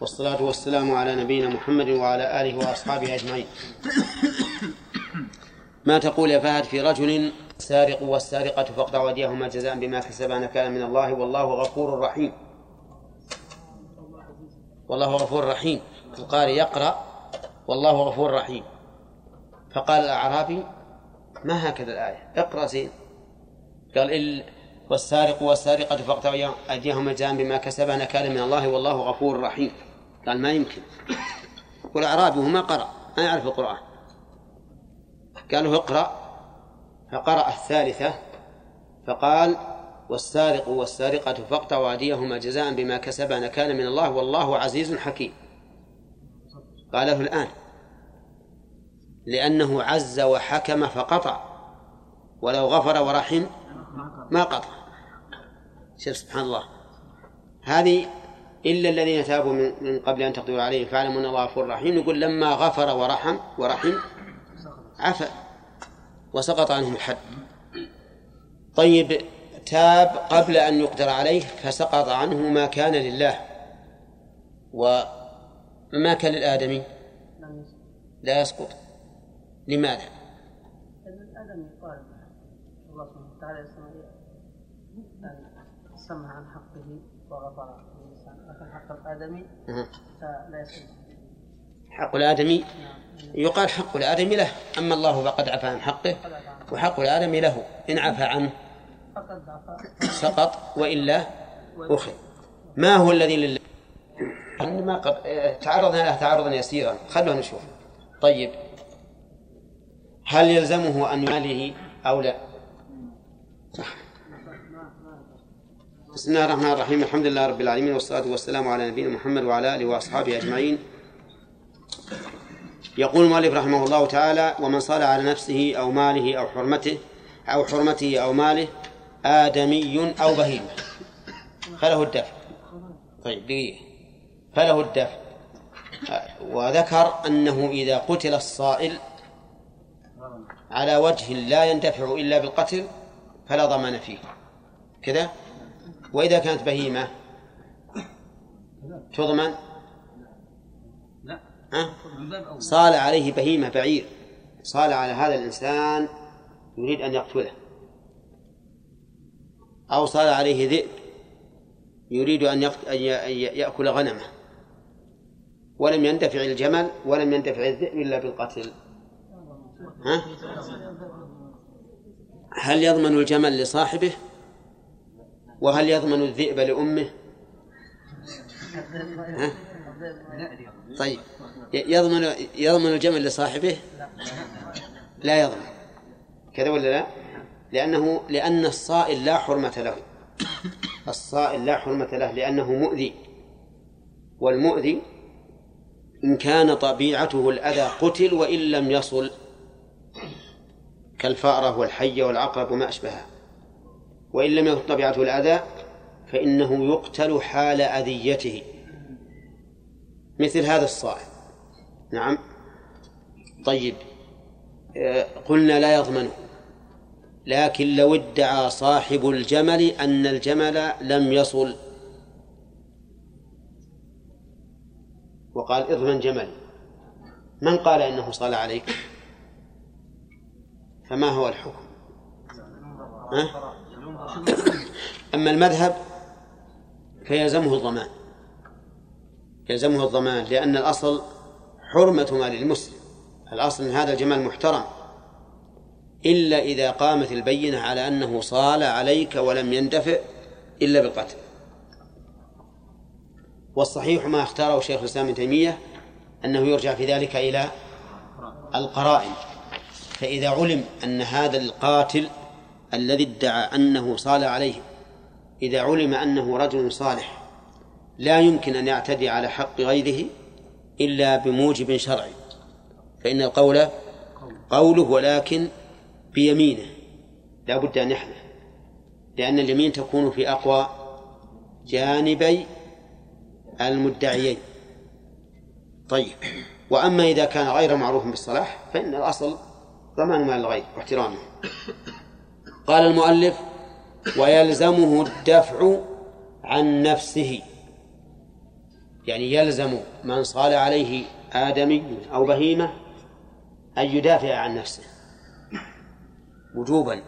والصلاة والسلام على نبينا محمد وعلى آله وأصحابه أجمعين. ما تقول يا فهد في رجل سارق والسارقة فاقطعوا أيديهما جزاء بما كسبا نكالا من الله والله غفور رحيم. والله غفور رحيم. القارئ يقرأ والله غفور رحيم. فقال الأعرابي ما هكذا الآية؟ اقرأ زين. قال إل والسارق والسارقة فاقطعوا أيديهما جزاء بما كسبا نكالا من الله والله غفور رحيم. قال ما يمكن. والأعرابي ما قرأ ما يعرف القرآن. قال له اقرأ فقرأ الثالثة فقال والسارق والسارقة فاقطعوا أيديهما جزاء بما كسبا نكالا من الله والله عزيز حكيم. قاله الآن لأنه عز وحكم فقطع. ولو غفر ورحم ما قطع. شوف سبحان الله. هذه إلا الذين تابوا من قبل أن تقدروا عليهم فاعلموا أن الله غفور رحيم. يقول لما غفر ورحم ورحم عفا وسقط عنهم الحد. طيب تاب قبل أن يقدر عليه فسقط عنه ما كان لله. وما كان للآدمي؟ لا يسقط. لماذا؟ الآدمي قال الله سبحانه وتعالى سمع عن حقه وغفر. حق الآدمي فلا يسقط حق الآدمي؟ يقال حق الآدمي له أما الله فقد عفى عن حقه وحق الآدمي له إن عفى عنه. سقط وإلا أخذ ما هو الذي لله ما قد... تعرضنا له تعرضا يسيرا. خلونا نشوف. طيب. هل يلزمه أن يماله أو لا؟ بسم الله الرحمن الرحيم. الحمد لله رب العالمين والصلاة والسلام على نبينا محمد وعلى آله وأصحابه أجمعين. يقول المؤلف رحمه الله تعالى ومن صلى على نفسه أو ماله أو حرمته أو حرمته أو ماله آدمي أو بهيمة فله الدفع. طيب دقيقة. فله الدفع. وذكر أنه إذا قتل الصائل على وجه لا يندفع إلا بالقتل فلا ضمان فيه. كذا؟ وإذا كانت بهيمة تضمن؟ أه؟ صال عليه بهيمة بعير. صال على هذا الإنسان يريد أن يقتله. أو صال عليه ذئب يريد أن يأكل غنمه. ولم يندفع الجمل ولم يندفع الذئب إلا بالقتل. ها؟ هل يضمن الجمل لصاحبه؟ وهل يضمن الذئب لأمه؟ ها؟ طيب. يضمن يضمن الجمل لصاحبه؟ لا يضمن. كذا ولا لا؟ لأنه لأن الصائل لا حرمة له. الصائل لا حرمة له لأنه مؤذي. والمؤذي إن كان طبيعته الأذى قتل وإن لم يصل كالفأرة والحية والعقرب وما أشبهها. وإن لم يكن طبيعته الأذى فإنه يقتل حال أذيته. مثل هذا الصائل. نعم. طيب. آه، قلنا لا يضمنه. لكن لو ادعى صاحب الجمل أن الجمل لم يصل. وقال اضمن جمل. من قال إنه صلى عليك؟ فما هو الحكم؟ ها؟ أما المذهب فيلزمه الضمان. يلزمه الضمان لأن الأصل حرمة مال المسلم. الأصل أن هذا الجمال محترم. إلا إذا قامت البينة على أنه صال عليك ولم يندفع إلا بالقتل. والصحيح ما اختاره شيخ الإسلام ابن تيمية أنه يرجع في ذلك إلى القرائن. فإذا علم أن هذا القاتل الذي ادعى أنه صال عليه. إذا علم أنه رجل صالح لا يمكن أن يعتدي على حق غيره إلا بموجب شرعي. فإن القول قوله ولكن بيمينه لا بد أن يحلف لأن اليمين تكون في أقوى جانبي المدعيين. طيب وأما إذا كان غير معروف بالصلاح فإن الأصل ضمان مال الغير واحترامه. قال المؤلف ويلزمه الدفع عن نفسه. يعني يلزم من صال عليه آدمي أو بهيمة أن يدافع عن نفسه. وجوبا.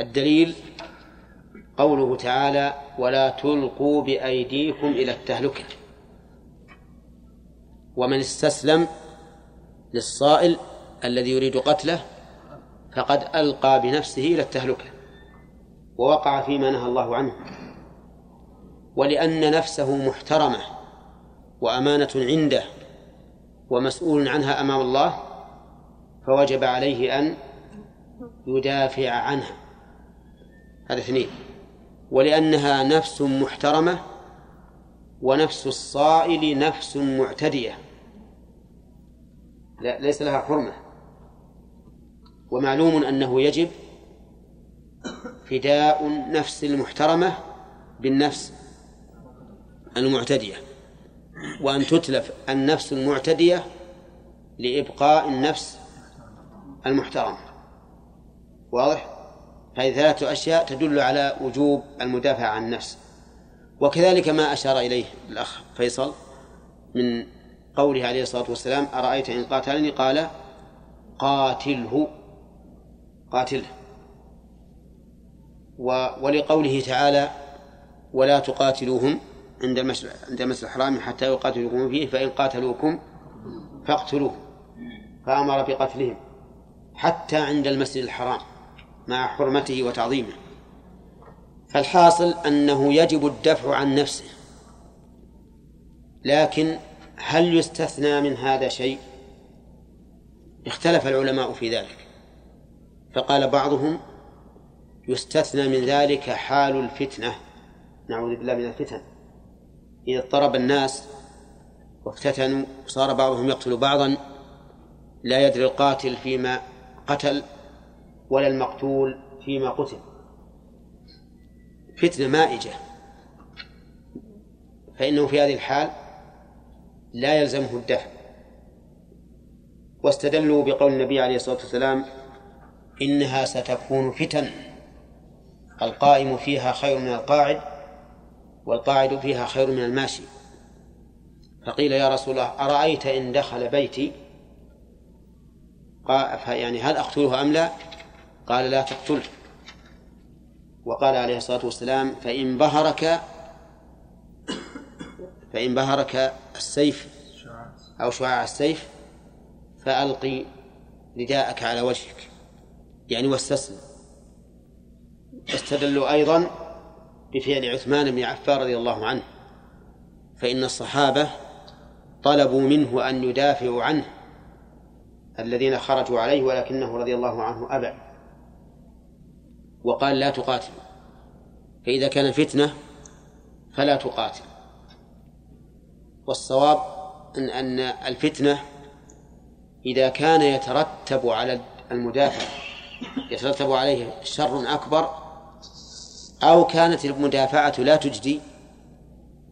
الدليل قوله تعالى ولا تلقوا بأيديكم إلى التهلكة. ومن استسلم للصائل الذي يريد قتله فقد ألقى بنفسه إلى التهلكة ووقع فيما نهى الله عنه. ولأن نفسه محترمة وأمانة عنده ومسؤول عنها أمام الله فوجب عليه أن يدافع عنها. هذا اثنين. ولأنها نفس محترمة ونفس الصائل نفس معتدية. لا ليس لها حرمة. ومعلوم أنه يجب فداء النفس المحترمة بالنفس المعتدية وأن تتلف النفس المعتدية لإبقاء النفس المحترمة. واضح؟ هذه ثلاثة أشياء تدل على وجوب المدافع عن النفس. وكذلك ما أشار إليه الأخ فيصل من قوله عليه الصلاة والسلام أرأيت إن قاتلني؟ قال قاتله. قاتله ولقوله تعالى ولا تقاتلوهم عند المسجد عند المسجد الحرام حتى يقاتلوكم فيه فإن قاتلوكم فاقتلوهم فأمر بقتلهم حتى عند المسجد الحرام مع حرمته وتعظيمه. فالحاصل أنه يجب الدفع عن نفسه. لكن هل يستثنى من هذا شيء؟ اختلف العلماء في ذلك. فقال بعضهم يستثنى من ذلك حال الفتنة. نعوذ بالله من الفتن. إذا اضطرب الناس وافتتنوا صار بعضهم يقتل بعضا لا يدري القاتل فيما قتل ولا المقتول فيما قتل. فتنة مائجة. فإنه في هذه الحال لا يلزمه الدفع. واستدلوا بقول النبي عليه الصلاة والسلام إنها ستكون فتن. القائم فيها خير من القاعد والقاعد فيها خير من الماشي فقيل يا رسول الله أرأيت إن دخل بيتي؟ يعني هل أقتله أم لا؟ قال لا تقتله. وقال عليه الصلاة والسلام فإن بهرك فإن بهرك السيف أو شعاع السيف فألقي رداءك على وجهك. يعني واستسلم. استدلوا أيضا بفعل عثمان بن عفان رضي الله عنه فإن الصحابة طلبوا منه أن يدافعوا عنه الذين خرجوا عليه ولكنه رضي الله عنه أبى. وقال لا تقاتل فإذا كان فتنة فلا تقاتل والصواب أن أن الفتنة إذا كان يترتب على المدافع يترتب عليه شر أكبر أو كانت المدافعة لا تجدي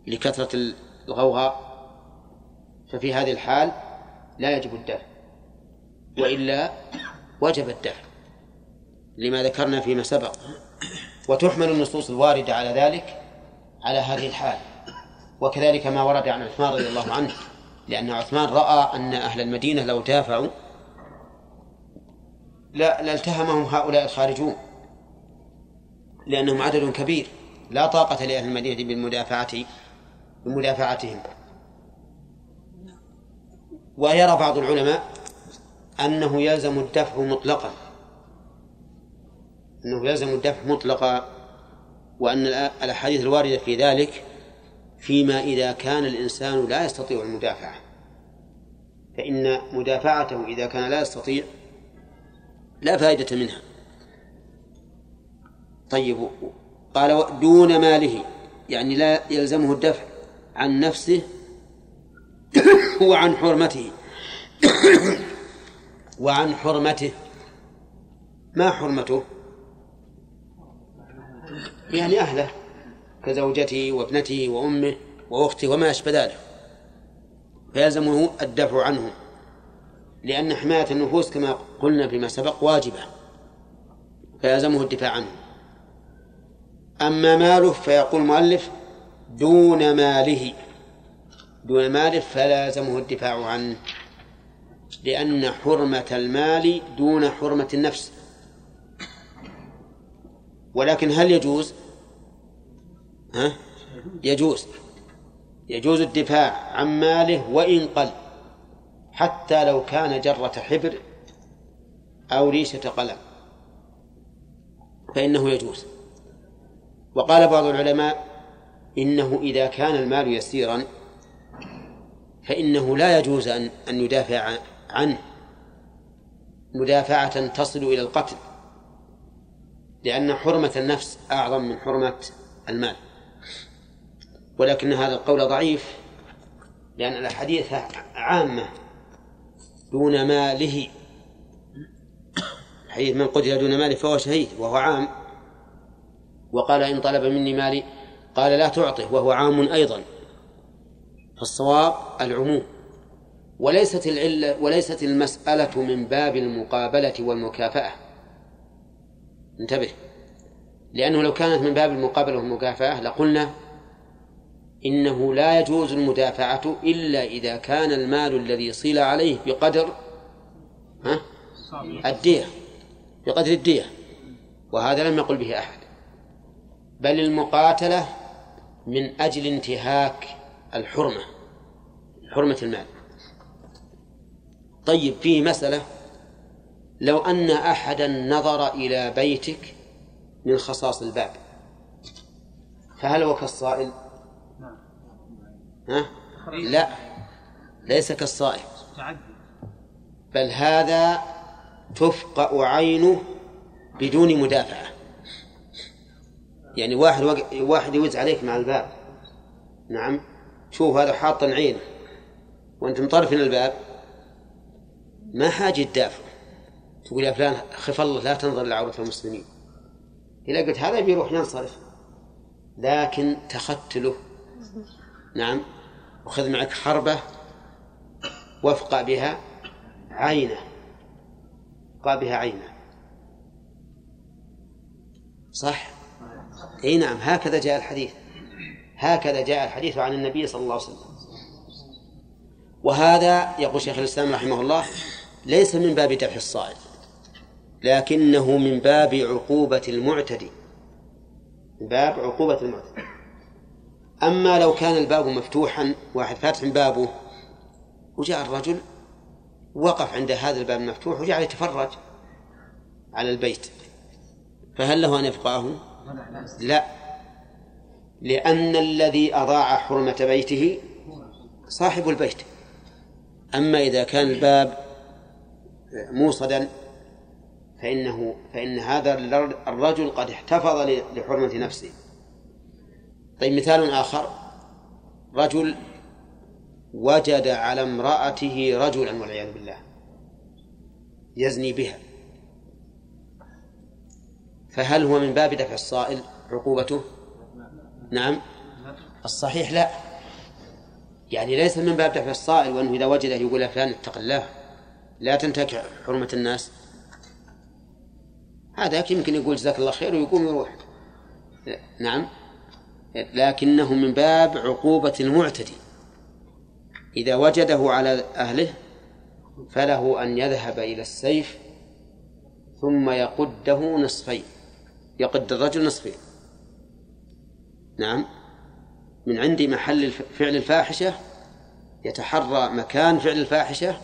لكثرة الغوغاء ففي هذه الحال لا يجب الدفع وإلا وجب الدفع لما ذكرنا فيما سبق وتحمل النصوص الواردة على ذلك على هذه الحال وكذلك ما ورد عن عثمان رضي الله عنه لأن عثمان رأى أن أهل المدينة لو دافعوا لا لالتهمهم هؤلاء الخارجون لأنهم عدد كبير لا طاقة لأهل المدينة بالمدافعة بمدافعتهم. ويرى بعض العلماء أنه يلزم الدفع مطلقا. أنه يلزم الدفع مطلقا وأن الأحاديث الواردة في ذلك فيما إذا كان الإنسان لا يستطيع المدافعة. فإن مدافعته إذا كان لا يستطيع لا فائدة منها. طيب قال دون ماله يعني لا يلزمه الدفع عن نفسه وعن حرمته. وعن حرمته. ما حرمته؟ يعني أهله كزوجته وابنته وأمه وأخته وما أشبه ذلك. فيلزمه الدفع عنه لأن حماية النفوس كما قلنا فيما سبق واجبة فيلزمه الدفاع عنه أما ماله فيقول المؤلف دون ماله دون ماله فلازمه الدفاع عنه لأن حرمة المال دون حرمة النفس ولكن هل يجوز؟ ها؟ يجوز يجوز الدفاع عن ماله وإن قل حتى لو كان جرة حبر أو ريشة قلم. فإنه يجوز. وقال بعض العلماء إنه إذا كان المال يسيرا فإنه لا يجوز أن أن يدافع عنه. مدافعة تصل إلى القتل. لأن حرمة النفس أعظم من حرمة المال. ولكن هذا القول ضعيف لأن الأحاديث عامة. دون ماله. حديث من قتل دون ماله فهو شهيد وهو عام. وقال إن طلب مني مالي قال لا تعطه وهو عام أيضا. فالصواب العموم. وليست العلة وليست المسألة من باب المقابلة والمكافأة. انتبه. لأنه لو كانت من باب المقابلة والمكافأة لقلنا إنه لا يجوز المدافعة إلا إذا كان المال الذي صيل عليه بقدر ها؟ الدية بقدر الدية وهذا لم يقل به أحد. بل المقاتلة من أجل انتهاك الحرمة حرمة المال. طيب فيه مسألة لو أن أحدا نظر إلى بيتك من خصاص الباب فهل هو كالصائل؟ ها؟ لا. ليس كالصائل بل هذا تفقأ عينه بدون مدافعة. يعني واحد واحد يوز عليك مع الباب. نعم. شوف هذا حاط عينه. وأنت مطرفن الباب. ما حاجة تدافع. تقول يا فلان خف الله لا تنظر لعورة المسلمين. إذا قلت هذا بيروح ينصرف. لكن تختله. نعم. وخذ معك حربة وافقع بها عينه. وافقع بها عينه. صح؟ إي نعم هكذا جاء الحديث. هكذا جاء الحديث عن النبي صلى الله عليه وسلم. وهذا يقول شيخ الإسلام رحمه الله ليس من باب دفع الصائل لكنه من باب عقوبة المعتدي. من باب عقوبة المعتدي. أما لو كان الباب مفتوحا واحد فاتح بابه وجاء الرجل وقف عند هذا الباب المفتوح وجعل يتفرج على البيت. فهل له أن يفقهه؟ لا. لأن الذي أضاع حرمة بيته صاحب البيت. أما إذا كان الباب موصدا فإنه فإن هذا الرجل قد احتفظ لحرمة نفسه. طيب مثال آخر. رجل وجد على امرأته رجلا والعياذ بالله يزني بها. فهل هو من باب دفع الصائل عقوبته؟ نعم. الصحيح لا. يعني ليس من باب دفع الصائل وأنه إذا وجده يقول فلان اتق الله لا تنتهك حرمة الناس. هذا يمكن يقول جزاك الله خير ويقوم يروح نعم. لكنه من باب عقوبة المعتدي. إذا وجده على أهله فله أن يذهب إلى السيف ثم يقده نصفين يقد الرجل نصفين. نعم. من عند محل فعل الفاحشة يتحرى مكان فعل الفاحشة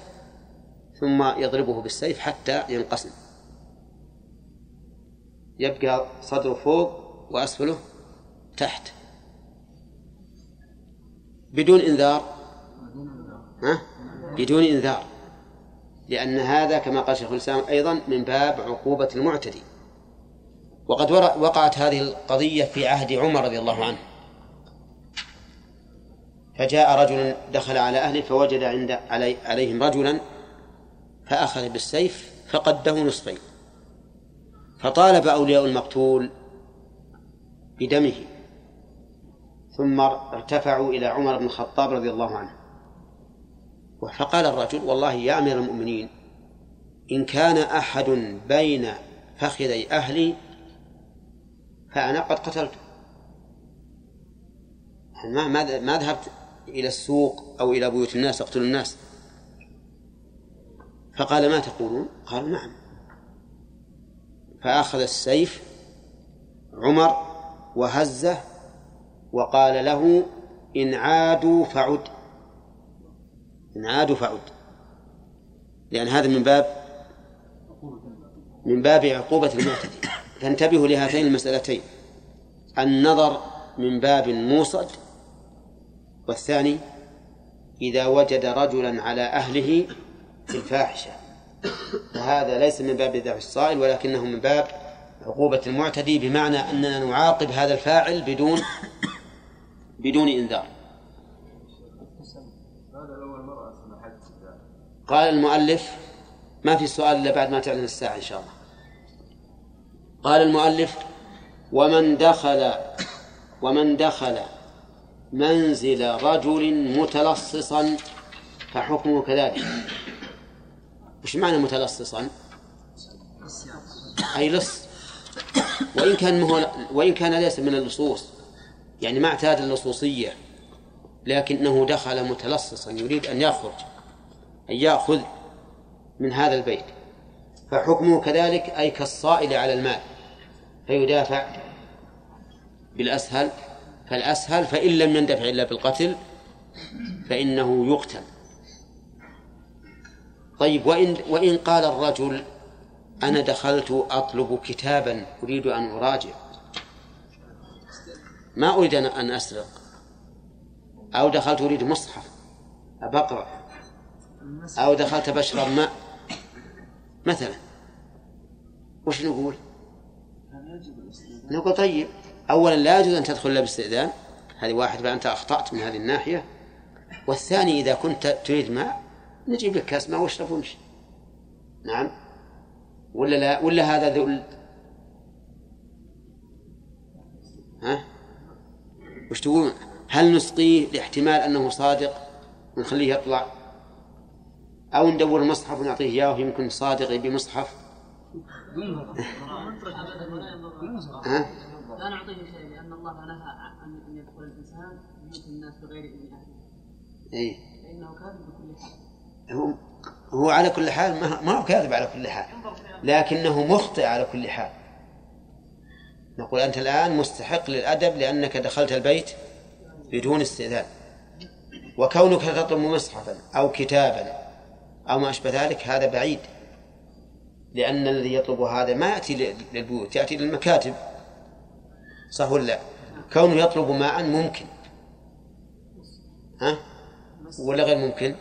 ثم يضربه بالسيف حتى ينقسم. يبقى صدره فوق وأسفله تحت. بدون إنذار؟ ها؟ بدون إنذار. لأن هذا كما قال شيخ الإسلام أيضا من باب عقوبة المعتدي. وقد وقعت هذه القضية في عهد عمر رضي الله عنه. فجاء رجل دخل على أهله فوجد عند علي عليهم رجلا فأخذ بالسيف فقده نصفين. فطالب أولياء المقتول بدمه. ثم ارتفعوا إلى عمر بن الخطاب رضي الله عنه. فقال الرجل والله يا أمير المؤمنين إن كان أحد بين فخذي أهلي فأنا قد قتلته. ما ما ما ذهبت إلى السوق أو إلى بيوت الناس يقتل الناس. فقال ما تقولون؟ قالوا نعم. فأخذ السيف عمر وهزه وقال له إن عادوا فعد. إن عادوا فعد. لأن هذا من باب من باب عقوبة المعتدي. فانتبهوا لهاتين المسألتين. النظر من باب موصد والثاني إذا وجد رجلا على أهله في الفاحشة. فهذا ليس من باب دفع الصائل ولكنه من باب عقوبة المعتدي بمعنى أننا نعاقب هذا الفاعل بدون بدون إنذار. قال المؤلف ما في سؤال إلا بعد ما تعلن الساعة إن شاء الله. قال المؤلف ومن دخل ومن دخل منزل رجل متلصصا فحكمه كذلك. وش معنى متلصصا؟ أي لص. وإن كان وإن كان ليس من اللصوص. يعني ما اعتاد اللصوصية لكنه دخل متلصصا يريد أن يخرج أن يأخذ من هذا البيت. فحكمه كذلك أي كالصائل على المال فيدافع بالأسهل فالأسهل فإن لم يندفع إلا بالقتل فإنه يقتل. طيب وإن وإن قال الرجل أنا دخلت أطلب كتابا أريد أن أراجع. ما أريد أن أسرق. أو دخلت أريد مصحف. أبقرأ أو دخلت بشرب ماء مثلا. وش نقول؟ نقول طيب. أولا لا يجوز أن تدخل إلا باستئذان. هذه واحد فأنت أخطأت من هذه الناحية. والثاني إذا كنت تريد ماء نجيب لك كاس ماء واشرب وامشي. نعم. ولا لا؟ ولا هذا ذل ها؟ وش تقول هل نسقيه لاحتمال أنه صادق ونخليه يطلع أو ندور مصحف ونعطيه إياه يمكن صادق يبي مصحف ها؟ لا نعطيه شيء لأن الله نهى عن أن يدخل الإنسان بيوت الناس بغير إذن أهله. إيه. فإنه كاذب بكل حال. هو هو على كل حال ما هو كاذب على كل حال لكنه مخطئ على كل حال نقول أنت الآن مستحق للأدب لأنك دخلت البيت بدون استئذان وكونك تطلب مصحفا أو كتابا أو ما أشبه ذلك هذا بعيد لأن الذي يطلب هذا ما يأتي للبيوت يأتي للمكاتب صح ولا لا؟ كونه يطلب ماء ممكن ها؟ ولا غير ممكن؟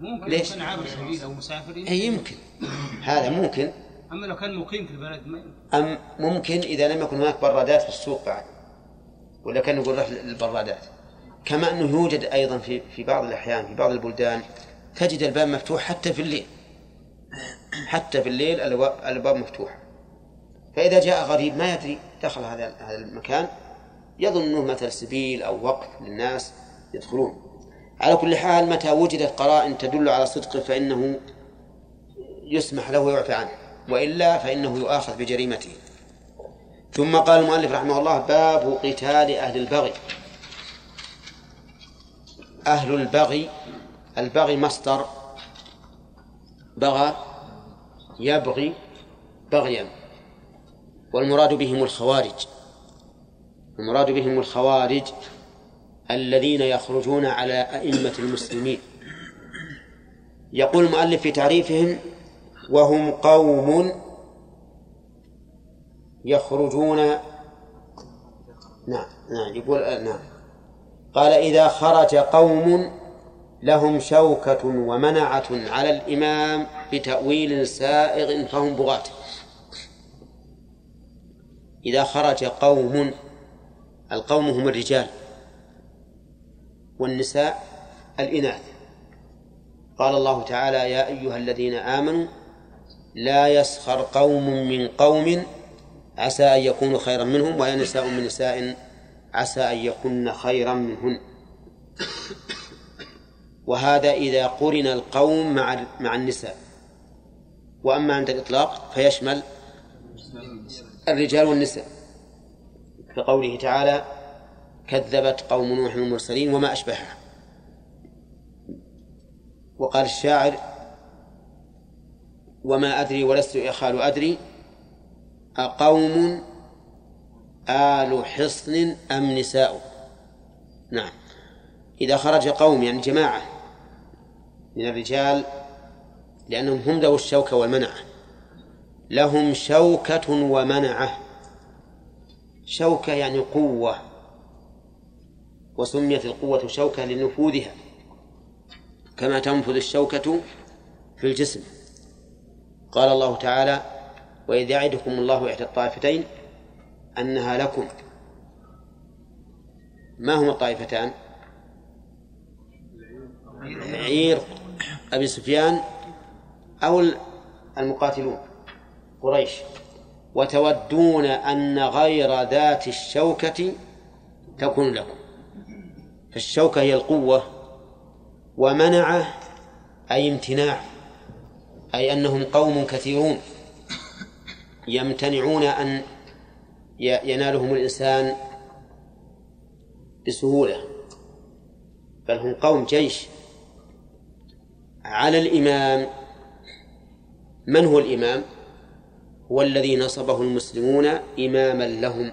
ممكن ليش؟ عابر سبيل أو مسافر اي يمكن هذا ممكن أما لو كان مقيم في البلد ما أم ممكن إذا لم يكن هناك برادات في السوق بعد؟ ولا كان نقول روح للبرادات كما أنه يوجد أيضا في في بعض الأحيان في بعض البلدان تجد الباب مفتوح حتى في الليل. حتى في الليل الابواب مفتوحه فإذا جاء غريب ما يدري دخل هذا هذا المكان يظن انه مثل سبيل أو وقف للناس يدخلون. على كل حال متى وجدت قرائن تدل على صدقه فإنه يسمح له ويعفى عنه. وإلا فإنه يؤاخذ بجريمته. ثم قال المؤلف رحمه الله باب قتال أهل البغي. أهل البغي البغي مصدر بغى يبغي بغيا والمراد بهم الخوارج. المراد بهم الخوارج الذين يخرجون على أئمة المسلمين. يقول المؤلف في تعريفهم وهم قوم يخرجون. نعم نعم يقول نعم. قال إذا خرج قوم لهم شوكة ومنعة على الإمام بتأويل سائغ فهم بغاة. إذا خرج قوم القوم هم الرجال والنساء الإناث. قال الله تعالى يا أيها الذين آمنوا لا يسخر قوم من قوم عسى أن يكونوا خيرا منهم ولا نساء من نساء عسى أن يكون خيرا منهن. وهذا إذا قرن القوم مع مع النساء. وأما عند الإطلاق فيشمل الرجال والنساء. كقوله تعالى كذبت قوم نوح المرسلين وما أشبهها. وقال الشاعر وما أدري ولست إخال أدري أقوم آل حصن أم نساء؟ نعم. إذا خرج قوم يعني جماعة من الرجال لأنهم هم ذو الشوكة والمنعة. لهم شوكة ومنعة. شوكة يعني قوة وسميت القوة شوكة لنفوذها. كما تنفذ الشوكة في الجسم. قال الله تعالى وإذ يعدكم الله إحدى الطائفتين أنها لكم. ما هما الطائفتان؟ عير أبي سفيان أو المقاتلون قريش. وتودون أن غير ذات الشوكة تكون لكم. فالشوكة هي القوة ومنعه أي امتناع. أي أنهم قوم كثيرون يمتنعون أن ينالهم الإنسان بسهولة بل هم قوم جيش على الإمام من هو الإمام؟ هو الذي نصبه المسلمون إماما لهم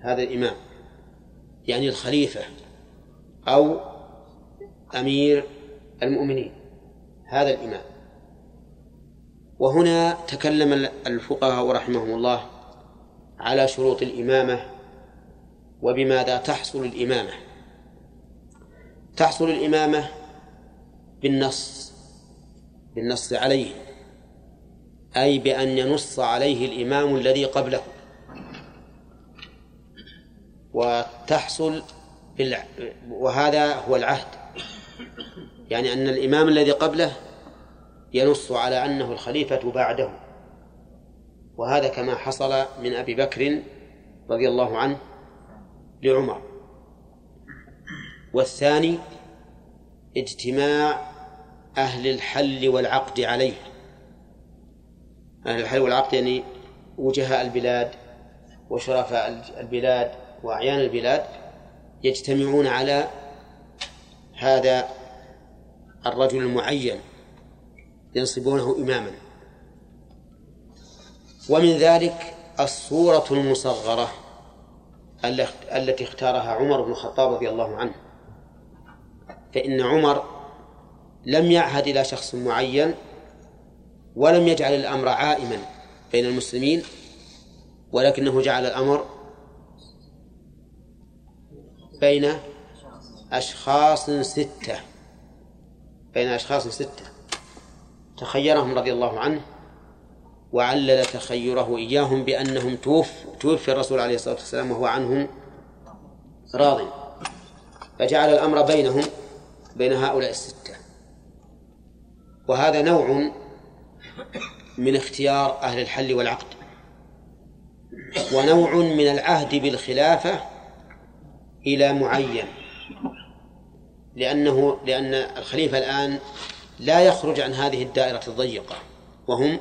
هذا الإمام يعني الخليفة أو أمير المؤمنين هذا الإمام وهنا تكلم الفقهاء رحمهم الله على شروط الإمامة وبماذا تحصل الإمامة. تحصل الإمامة بالنص بالنص عليه أي بأن ينص عليه الإمام الذي قبله. وتحصل بالع... وهذا هو العهد. يعني أن الإمام الذي قبله ينص على أنه الخليفة بعده. وهذا كما حصل من أبي بكر رضي الله عنه لعمر. والثاني اجتماع أهل الحل والعقد عليه. أهل الحل والعقد يعني وجهاء البلاد وشرفاء البلاد وأعيان البلاد يجتمعون على هذا الرجل المعين. ينصبونه إماما ومن ذلك الصورة المصغرة التي اختارها عمر بن الخطاب رضي الله عنه. فإن عمر لم يعهد إلى شخص معين ولم يجعل الأمر عائما بين المسلمين ولكنه جعل الأمر بين أشخاص ستة. بين أشخاص ستة. تخيرهم رضي الله عنه وعلل تخيره إياهم بأنهم توف توفي الرسول عليه الصلاة والسلام وهو عنهم راض. فجعل الأمر بينهم بين هؤلاء الستة. وهذا نوع من اختيار أهل الحل والعقد. ونوع من العهد بالخلافة إلى معين. لأنه لأن الخليفة الآن لا يخرج عن هذه الدائرة الضيقة. وهم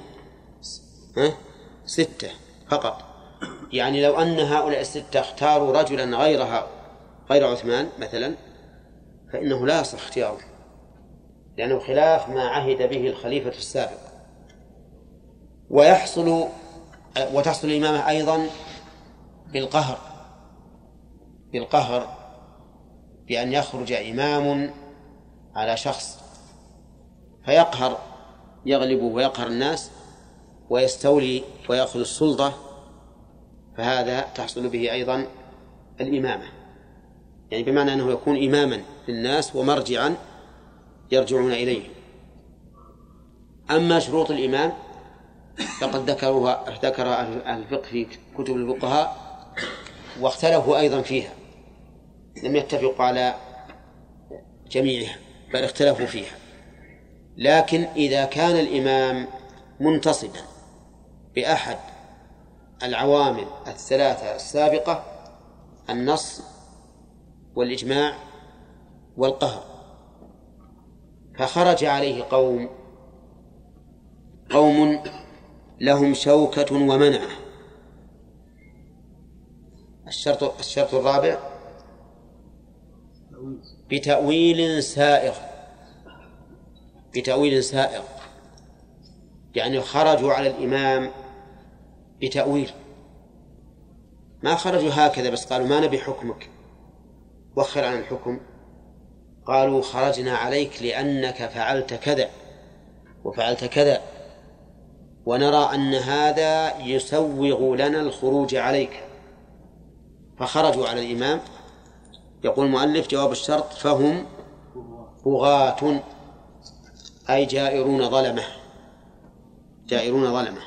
ستة فقط. يعني لو أن هؤلاء الستة اختاروا رجلا غيرها غير عثمان مثلا فإنه لا يصح اختياره لأنه خلاف ما عهد به الخليفة السابق. ويحصل وتحصل الإمامة أيضا بالقهر. بالقهر بأن يخرج إمام على شخص فيقهر يغلب ويقهر الناس ويستولي ويأخذ السلطة فهذا تحصل به أيضا الإمامة. يعني بمعنى أنه يكون إماما للناس ومرجعا يرجعون إليه أما شروط الإمام فقد ذكروها ذكر أهل الفقه في كتب الفقهاء واختلفوا أيضا فيها لم يتفقوا على جميعها بل اختلفوا فيها. لكن إذا كان الإمام منتصبا بأحد العوامل الثلاثة السابقة النص والإجماع والقهر. فخرج عليه قوم قوم لهم شوكة ومنعة. الشرط الشرط الرابع بتأويل سائغ. بتأويل سائغ يعني خرجوا على الإمام بتأويل. ما خرجوا هكذا بس قالوا ما نبي حكمك وخر عن الحكم. قالوا خرجنا عليك لأنك فعلت كذا وفعلت كذا ونرى أن هذا يسوغ لنا الخروج عليك. فخرجوا على الإمام يقول المؤلف جواب الشرط فهم بغاة. أي جائرون ظلمة. جائرون ظلمة.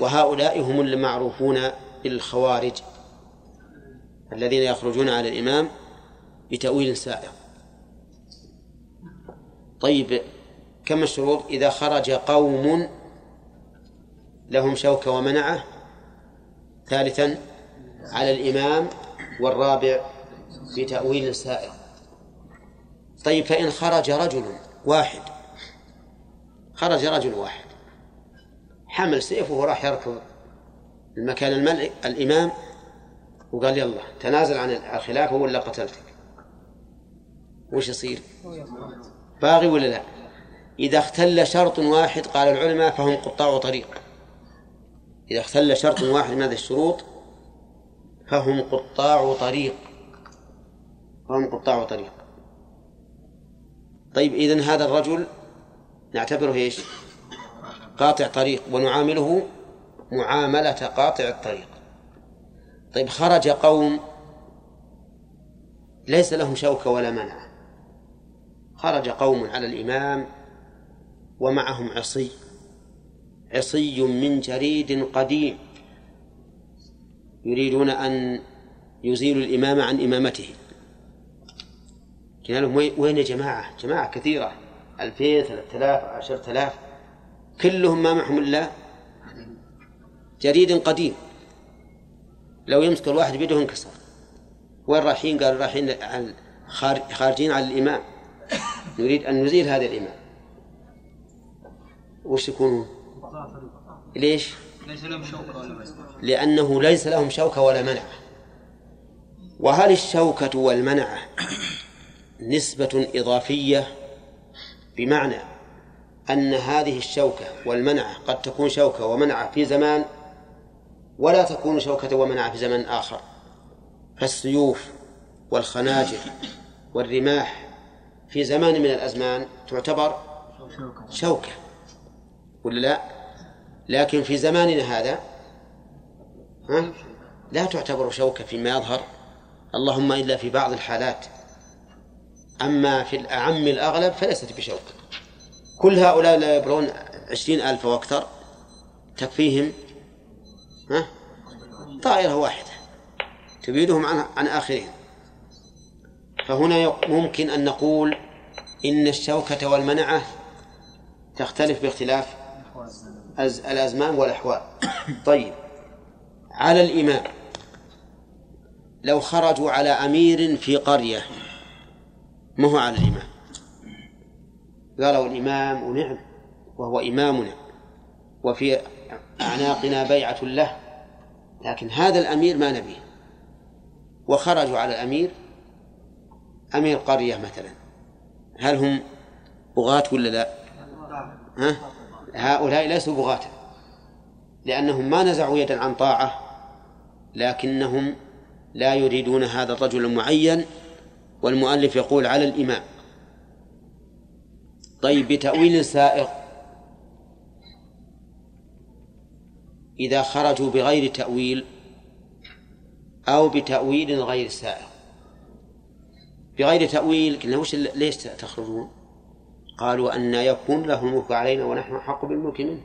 وهؤلاء هم المعروفون بالخوارج الذين يخرجون على الإمام بتأويل سائغ. طيب كم الشروط؟ إذا خرج قوم لهم شوكة ومنعة ثالثا على الإمام والرابع بتأويل سائغ. طيب فإن خرج رجل واحد. خرج رجل واحد. حمل سيفه وراح يركض المكان الملك الإمام وقال يلا تنازل عن الخلافة ولا قتلتك. وش يصير؟ باغي ولا لا؟ إذا اختل شرط واحد قال العلماء فهم قطاع طريق إذا اختل شرط واحد من هذه الشروط فهم قطاع طريق فهم قطاع طريق طيب إذن هذا الرجل نعتبره إيش؟ قاطع طريق ونعامله معاملة قاطع الطريق. طيب خرج قوم ليس لهم شوكة ولا منع. خرج قوم على الإمام ومعهم عصي عصي من جريد قديم يريدون أن يزيلوا الإمام عن إمامته. قلنا لهم وين يا جماعة؟ جماعة كثيرة. ألفين ثلاثة آلاف عشرة آلاف كلهم ما معهم إلا جريد قديم. لو يمسك الواحد بيده انكسر. وين رايحين؟ قالوا رايحين خارجين على الإمام. نريد أن نزيل هذا الإمام. وش يكونون؟ ليش؟ ليس لهم شوكة ولا منع لأنه ليس لهم شوكة ولا منع وهل الشوكة والمنعة نسبة إضافية بمعنى أن هذه الشوكة والمنعة قد تكون شوكة ومنعة في زمان ولا تكون شوكة ومنعة في زمن آخر. فالسيوف والخناجر والرماح في زمان من الأزمان تعتبر شوكة. ولا لا؟ لكن في زماننا هذا ها؟ لا تعتبر شوكة فيما يظهر اللهم إلا في بعض الحالات. أما في الأعم الأغلب فليست بشوكة كل هؤلاء لا يبلغون عشرين ألف وأكثر تكفيهم ها؟ طائرة واحدة تبيدهم عن عن آخرهم. فهنا ممكن أن نقول إن الشوكة والمنعة تختلف باختلاف الأزمان والأحوال. طيب. على الإمام لو خرجوا على أمير في قرية ما هو على الإمام قالوا الإمام ونعم وهو إمامنا وفي أعناقنا بيعة له لكن هذا الأمير ما نبيه وخرجوا على الأمير أمير قرية مثلا هل هم بغاة ولا لا؟ ها؟ هؤلاء ليسوا بغاة لأنهم ما نزعوا يدا عن طاعة لكنهم لا يريدون هذا الرجل المعين والمؤلف يقول على الإمام. طيب بتأويل سائغ. إذا خرجوا بغير تأويل أو بتأويل غير سائغ. بغير تأويل قلنا وش ليش تخرجون؟ قالوا أن يكون له الملك علينا ونحن أحق بالملك منه.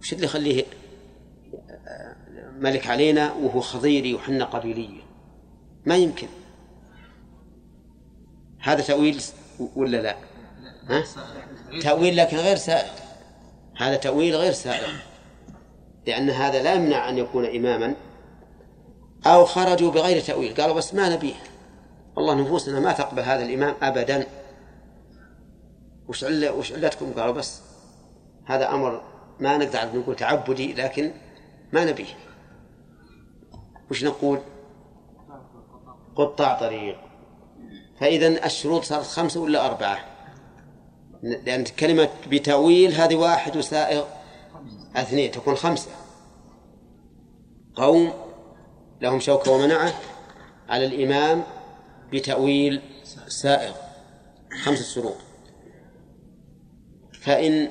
وش اللي يخليه ملك علينا وهو خضيري وحنا قبيلية؟ ما يمكن. هذا تأويل ولا لا؟ ها؟ تأويل لكن غير سائغ هذا تأويل غير سائغ لأن هذا لا يمنع أن يكون إماما أو خرجوا بغير تأويل. قالوا بس ما نبيه. والله نفوسنا ما تقبل هذا الإمام أبدا. وش عل وش علتكم؟ قالوا بس هذا أمر ما نقدر نقول تعبدي لكن ما نبيه. وش نقول؟ قطاع طريق. فإذا الشروط صارت خمسة ولا أربعة؟ لأن كلمة بتأويل هذه واحد وسائغ اثنين تكون خمسة. قوم لهم شوكة ومنعة. على الإمام بتأويل سائغ خمسة شروط. فإن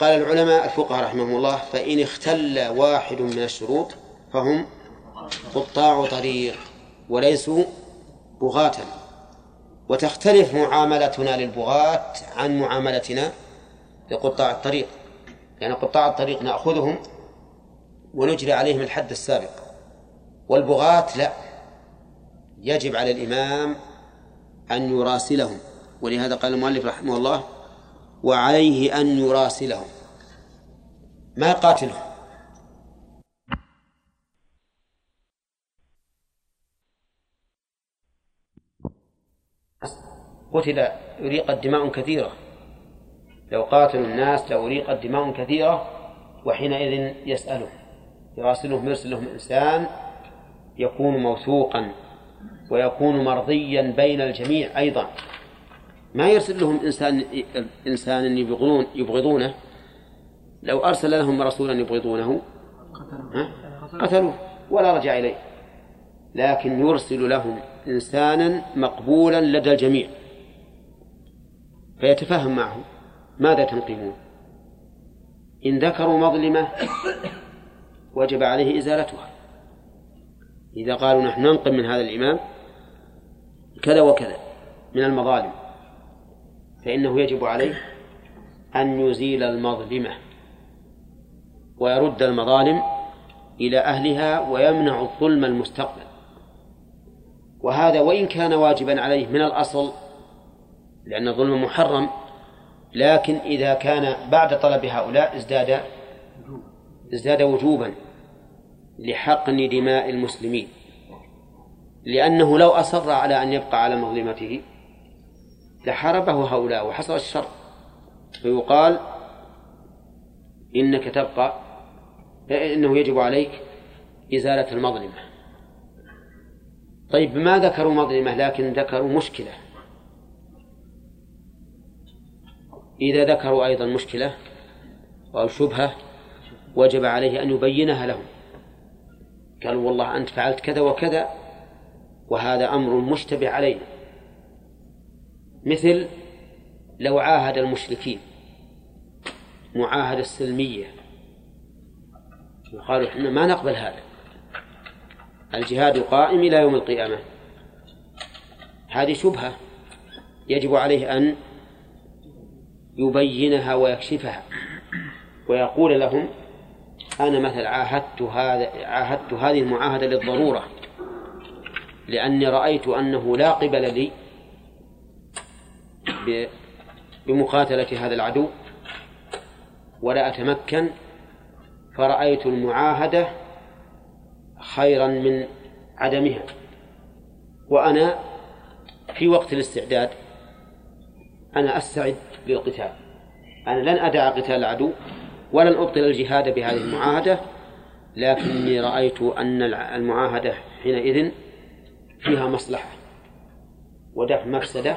قال العلماء الفقهاء رحمهم الله فإن اختل واحد من الشروط فهم قطاع طريق وليسوا بغاة. وتختلف معاملتنا للبغاة عن معاملتنا لقطاع الطريق يعني قطاع الطريق نأخذهم ونجري عليهم الحد السابق. والبغاة لا يجب على الإمام أن يراسلهم ولهذا قال المؤلف رحمه الله وعليه أن يراسلهم. ما يقاتلهم قتل يريق دماء كثيرة. لو قاتلوا الناس لأريقت دماء كثيرة وحينئذ يسألهم يراسلهم يرسل لهم إنسان يكون موثوقا ويكون مرضيا بين الجميع أيضا. ما يرسل لهم إنسان إنسان يبغضون يبغضونه؟ لو أرسل لهم رسولا يبغضونه؟ قتلوه ولا رجع إليه. لكن يرسل لهم إنسانا مقبولا لدى الجميع. فيتفاهم معهم ماذا تنقمون؟ إن ذكروا مظلمة وجب عليه إزالتها. إذا قالوا نحن ننقم من هذا الإمام كذا وكذا من المظالم فإنه يجب عليه أن يزيل المظلمة ويرد المظالم إلى أهلها ويمنع الظلم المستقبل. وهذا وإن كان واجبا عليه من الأصل لأن الظلم محرم لكن إذا كان بعد طلب هؤلاء ازداد ازداد وجوبا لحقن دماء المسلمين. لأنه لو أصر على أن يبقى على مظلمته لحاربه هؤلاء وحصل الشر. فيقال إنك تبقى إنه يجب عليك إزالة المظلمة. طيب ما ذكروا مظلمة لكن ذكروا مشكلة؟ إذا ذكروا أيضا مشكلة أو شبهة وجب عليه أن يبينها لهم. قالوا والله أنت فعلت كذا وكذا وهذا أمر مشتبه علينا. مثل لو عاهد المشركين معاهدة سلمية وقالوا إحنا ما نقبل هذا. الجهاد قائم إلى يوم القيامة. هذه شبهة يجب عليه أن يبينها ويكشفها. ويقول لهم أنا مثلا عاهدت هذا عاهدت هذه المعاهدة للضرورة لأني رأيت أنه لا قبل لي بمقاتلة هذا العدو ولا أتمكن فرأيت المعاهدة خيرا من عدمها. وأنا في وقت الاستعداد أنا أستعد للقتال أنا لن أدع قتال العدو ولن أبطل الجهاد بهذه المعاهدة لكني رأيت أن المعاهدة حينئذ فيها مصلحة ودفع مفسدة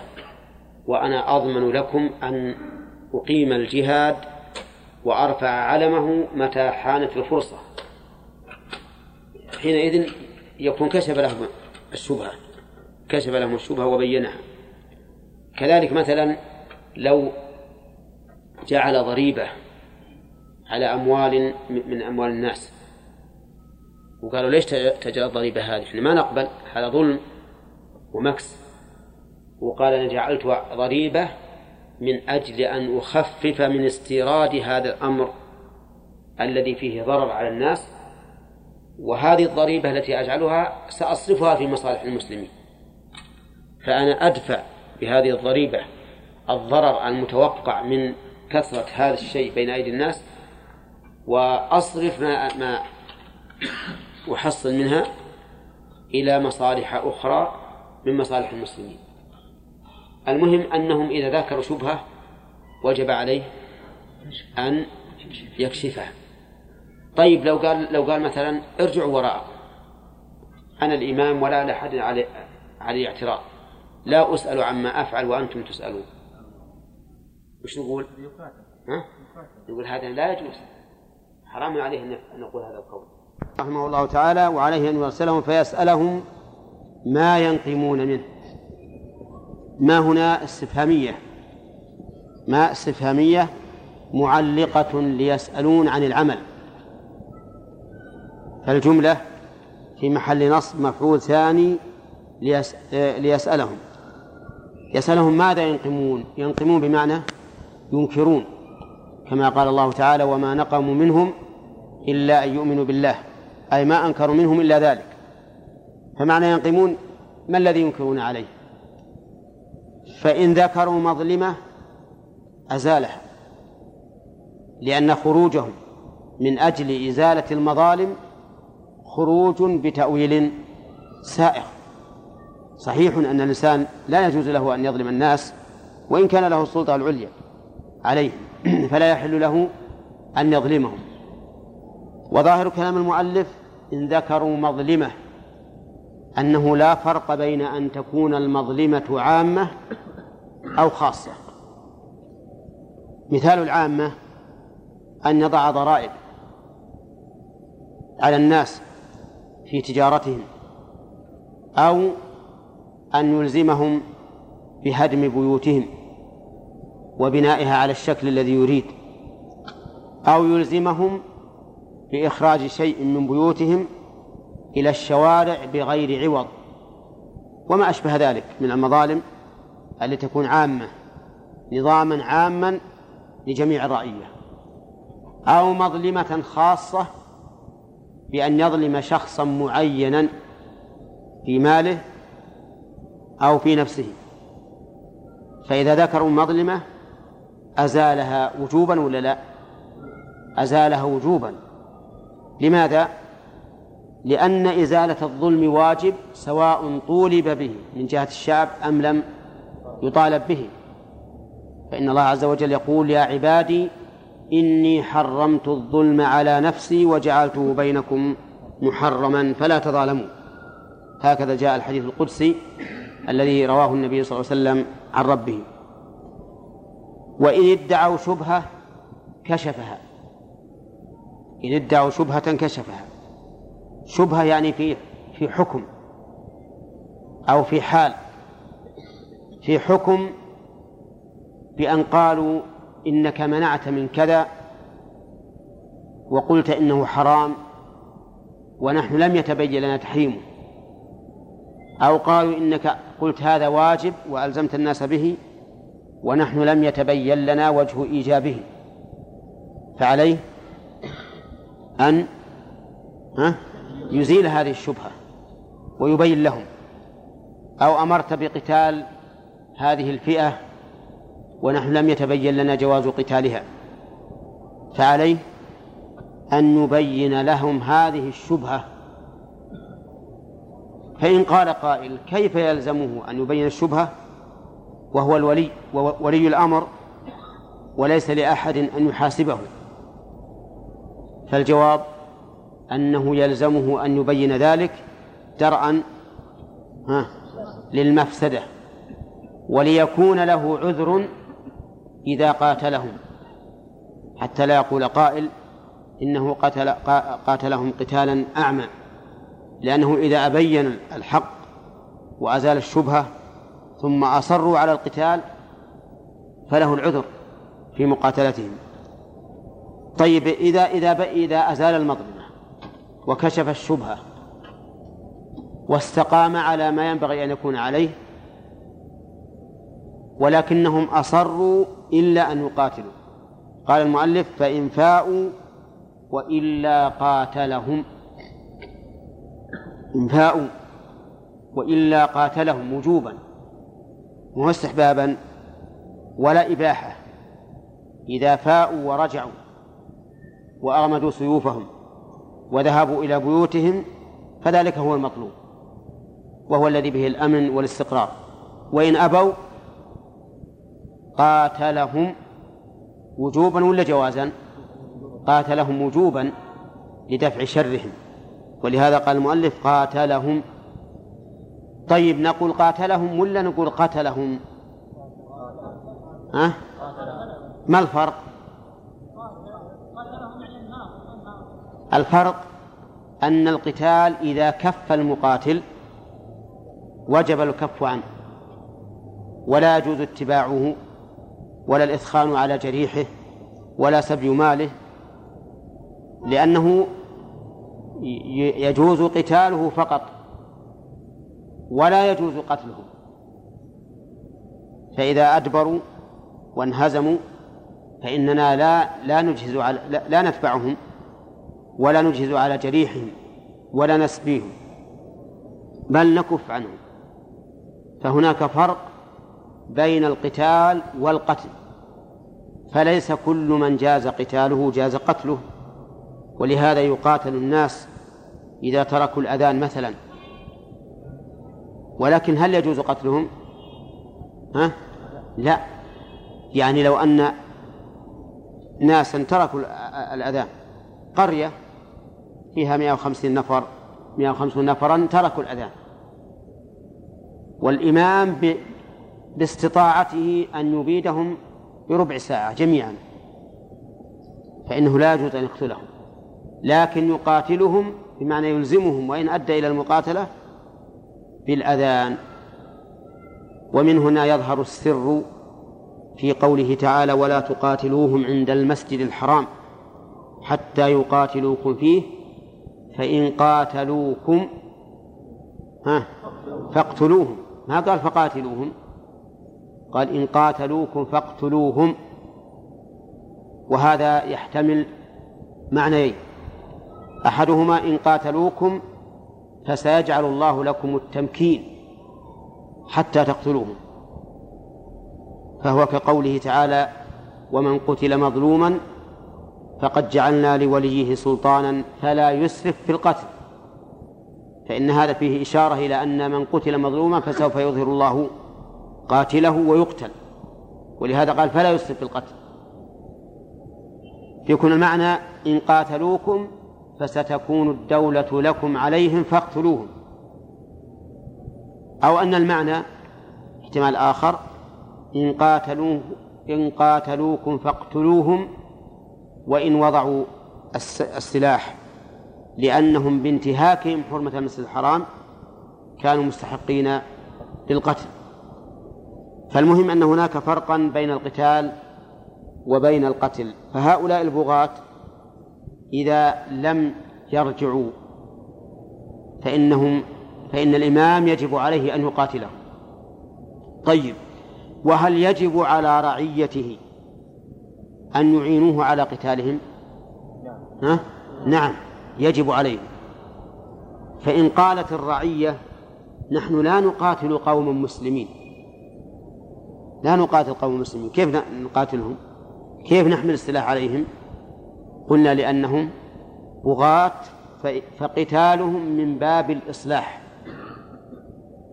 وأنا أضمن لكم أن أقيم الجهاد وأرفع علمه متى حانت الفرصة. حينئذ يكون كشف لهم الشبهة كشف لهم الشبهة وبينها. كذلك مثلا لو جعل ضريبة على أموال من أموال الناس وقالوا ليش تجعل الضريبة هذه؟ إحنا ما نقبل هذا ظلم ومكس. وقال أنا جعلت ضريبة من أجل أن أخفف من استيراد هذا الأمر الذي فيه ضرر على الناس. وهذه الضريبة التي أجعلها سأصرفها في مصالح المسلمين. فأنا أدفع بهذه الضريبة الضرر المتوقع من كثرة هذا الشيء بين أيدي الناس وأصرف ما ما أحصل منها إلى مصالح أخرى من مصالح المسلمين. المهم أنهم إذا ذكروا شبهة وجب عليه أن يكشفها. طيب لو قال لو قال مثلا ارجعوا وراء أنا الإمام ولا لأحد علي علي اعتراض. لا أسأل عما أفعل وأنتم تسألون. وش نقول؟ ها؟ نقول هذا لا يجوز. حرام عليه أن نقول هذا القول. رحمه الله تعالى وعليه أن يرسلهم فيسألهم ما ينقمون منه. ما هنا استفهامية؟ ما استفهامية معلقة ليسألون عن العمل. فالجملة في محل نصب مفعول ثاني ليس ليسألهم. يسألهم ماذا ينقمون؟ ينقمون بمعنى ينكرون كما قال الله تعالى وما نقموا منهم إلا أن يؤمنوا بالله. أي ما أنكروا منهم إلا ذلك. فمعنى ينقمون ما الذي ينكرون عليه؟ فإن ذكروا مظلمة أزالها لأن خروجهم من أجل إزالة المظالم خروج بتأويل سائغ. صحيح أن الإنسان لا يجوز له أن يظلم الناس وإن كان له السلطة العليا. عليهم فلا يحل له أن يظلمهم. وظاهر كلام المؤلف إن ذكروا مظلمة أنه لا فرق بين أن تكون المظلمة عامة أو خاصة. مثال العامة أن يضع ضرائب على الناس في تجارتهم أو أن يلزمهم بهدم بيوتهم. وبنائها على الشكل الذي يريد أو يلزمهم بإخراج شيء من بيوتهم إلى الشوارع بغير عوض. وما أشبه ذلك من المظالم التي تكون عامة نظاما عاما لجميع الرعية أو مظلمة خاصة بأن يظلم شخصا معينا في ماله أو في نفسه. فإذا ذكروا مظلمة أزالها وجوبا ولا لا؟ أزالها وجوبا. لماذا؟ لأن إزالة الظلم واجب سواء طولب به من جهة الشعب أم لم يطالب به. فإن الله عز وجل يقول يا عبادي إني حرمت الظلم على نفسي وجعلته بينكم محرما فلا تظالموا. هكذا جاء الحديث القدسي الذي رواه النبي صلى الله عليه وسلم عن ربه. وإن ادعوا شبهة كشفها. إن ادعوا شبهة كشفها. شبهة يعني في في حكم أو في حال. في حكم بأن قالوا إنك منعت من كذا وقلت إنه حرام ونحن لم يتبين لنا تحريمه. أو قالوا إنك قلت هذا واجب وألزمت الناس به ونحن لم يتبين لنا وجه إيجابه. فعليه أن يزيل هذه الشبهة ويبين لهم. أو أمرت بقتال هذه الفئة ونحن لم يتبين لنا جواز قتالها. فعليه أن يبين لهم هذه الشبهة. فإن قال قائل كيف يلزمه أن يبين الشبهة؟ وهو الولي ولي الأمر وليس لأحد أن يحاسبه. فالجواب أنه يلزمه أن يبين ذلك درءا للمفسدة وليكون له عذر إذا قاتلهم. حتى لا يقول قائل إنه قتل قاتلهم قتالا أعمى لأنه إذا أبين الحق وأزال الشبهة ثم أصروا على القتال فله العذر في مقاتلتهم. طيب إذا إذا إذا أزال المظلمة وكشف الشبهة واستقام على ما ينبغي أن يكون عليه ولكنهم أصروا إلا أن يقاتلوا. قال المؤلف فإن فاءوا وإلا قاتلهم. إن فاءوا وإلا قاتلهم وجوبا. وهو استحبابا ولا إباحة إذا فاءوا ورجعوا وأغمدوا سيوفهم وذهبوا إلى بيوتهم فذلك هو المطلوب وهو الذي به الأمن والاستقرار. وإن أبوا قاتلهم وجوبا ولا جوازا؟ قاتلهم وجوبا لدفع شرهم. ولهذا قال المؤلف قاتلهم طيب نقول قاتلهم ولا نقول قتلهم؟ ها؟ ما الفرق؟ الفرق أن القتال إذا كف المقاتل وجب الكف عنه ولا يجوز اتباعه ولا الإثخان على جريحه ولا سبي ماله لأنه يجوز قتاله فقط. ولا يجوز قتله فإذا أدبروا وانهزموا فإننا لا لا نجهز على لا, لا نتبعهم ولا نجهز على جريحهم ولا نسبيهم بل نكف عنهم. فهناك فرق بين القتال والقتل. فليس كل من جاز قتاله جاز قتله ولهذا يقاتل الناس إذا تركوا الأذان مثلا. ولكن هل يجوز قتلهم؟ ها؟ لا. يعني لو أن ناسا تركوا الأذان قرية فيها 150 نفر 150 نفرا تركوا الأذان والإمام باستطاعته أن يبيدهم بربع ساعة جميعا. فإنه لا يجوز أن يقتلهم. لكن يقاتلهم بمعنى يلزمهم وإن أدى إلى المقاتلة بالأذان. ومن هنا يظهر السر في قوله تعالى ولا تقاتلوهم عند المسجد الحرام حتى يقاتلوكم فيه فإن قاتلوكم ها فاقتلوهم. ما قال فقاتلوهم؟ قال إن قاتلوكم فاقتلوهم. وهذا يحتمل معنيين أحدهما إن قاتلوكم فسيجعل الله لكم التمكين حتى تقتلوهم. فهو كقوله تعالى ومن قتل مظلوما فقد جعلنا لوليه سلطانا فلا يسرف في القتل. فإن هذا فيه إشارة إلى أن من قتل مظلوما فسوف يظهر الله قاتله ويقتل. ولهذا قال فلا يسرف في القتل. يكون المعنى إن قاتلوكم فستكون الدولة لكم عليهم فاقتلوهم. أو أن المعنى احتمال آخر إن قاتلوه إن قاتلوكم فاقتلوهم وإن وضعوا السلاح لأنهم بانتهاكهم حرمة المسجد الحرام كانوا مستحقين للقتل. فالمهم أن هناك فرقا بين القتال وبين القتل. فهؤلاء البغاة إذا لم يرجعوا فإنهم فإن الإمام يجب عليه أن يقاتلهم طيب وهل يجب على رعيته أن يعينوه على قتالهم؟ ها؟ نعم يجب عليهم فإن قالت الرعية نحن لا نقاتل قوما مسلمين. لا نقاتل قوم مسلمين. كيف نقاتلهم؟ كيف نحمل السلاح عليهم؟ قلنا لأنهم بغاة فقتالهم من باب الإصلاح.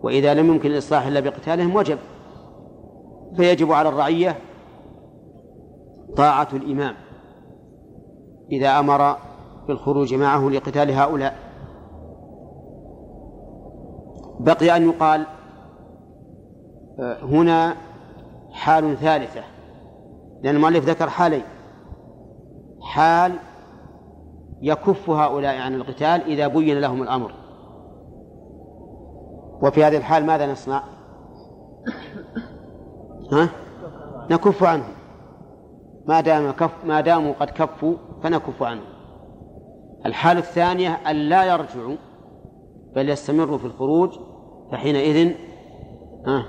وإذا لم يمكن الإصلاح إلا بقتالهم وجب. فيجب على الرعية طاعة الإمام. إذا أمر بالخروج معه لقتال هؤلاء. بقي أن يقال آه، هنا حال ثالثة. لأن المؤلف ذكر حالين. حال يكف هؤلاء عن القتال إذا بين لهم الأمر. وفي هذه الحال ماذا نصنع؟ ها؟ نكف عنهم ما دام كف ما داموا قد كفوا فنكف عنهم الحالة الثانية أن لا يرجعوا بل يستمروا في الخروج فحينئذ ها؟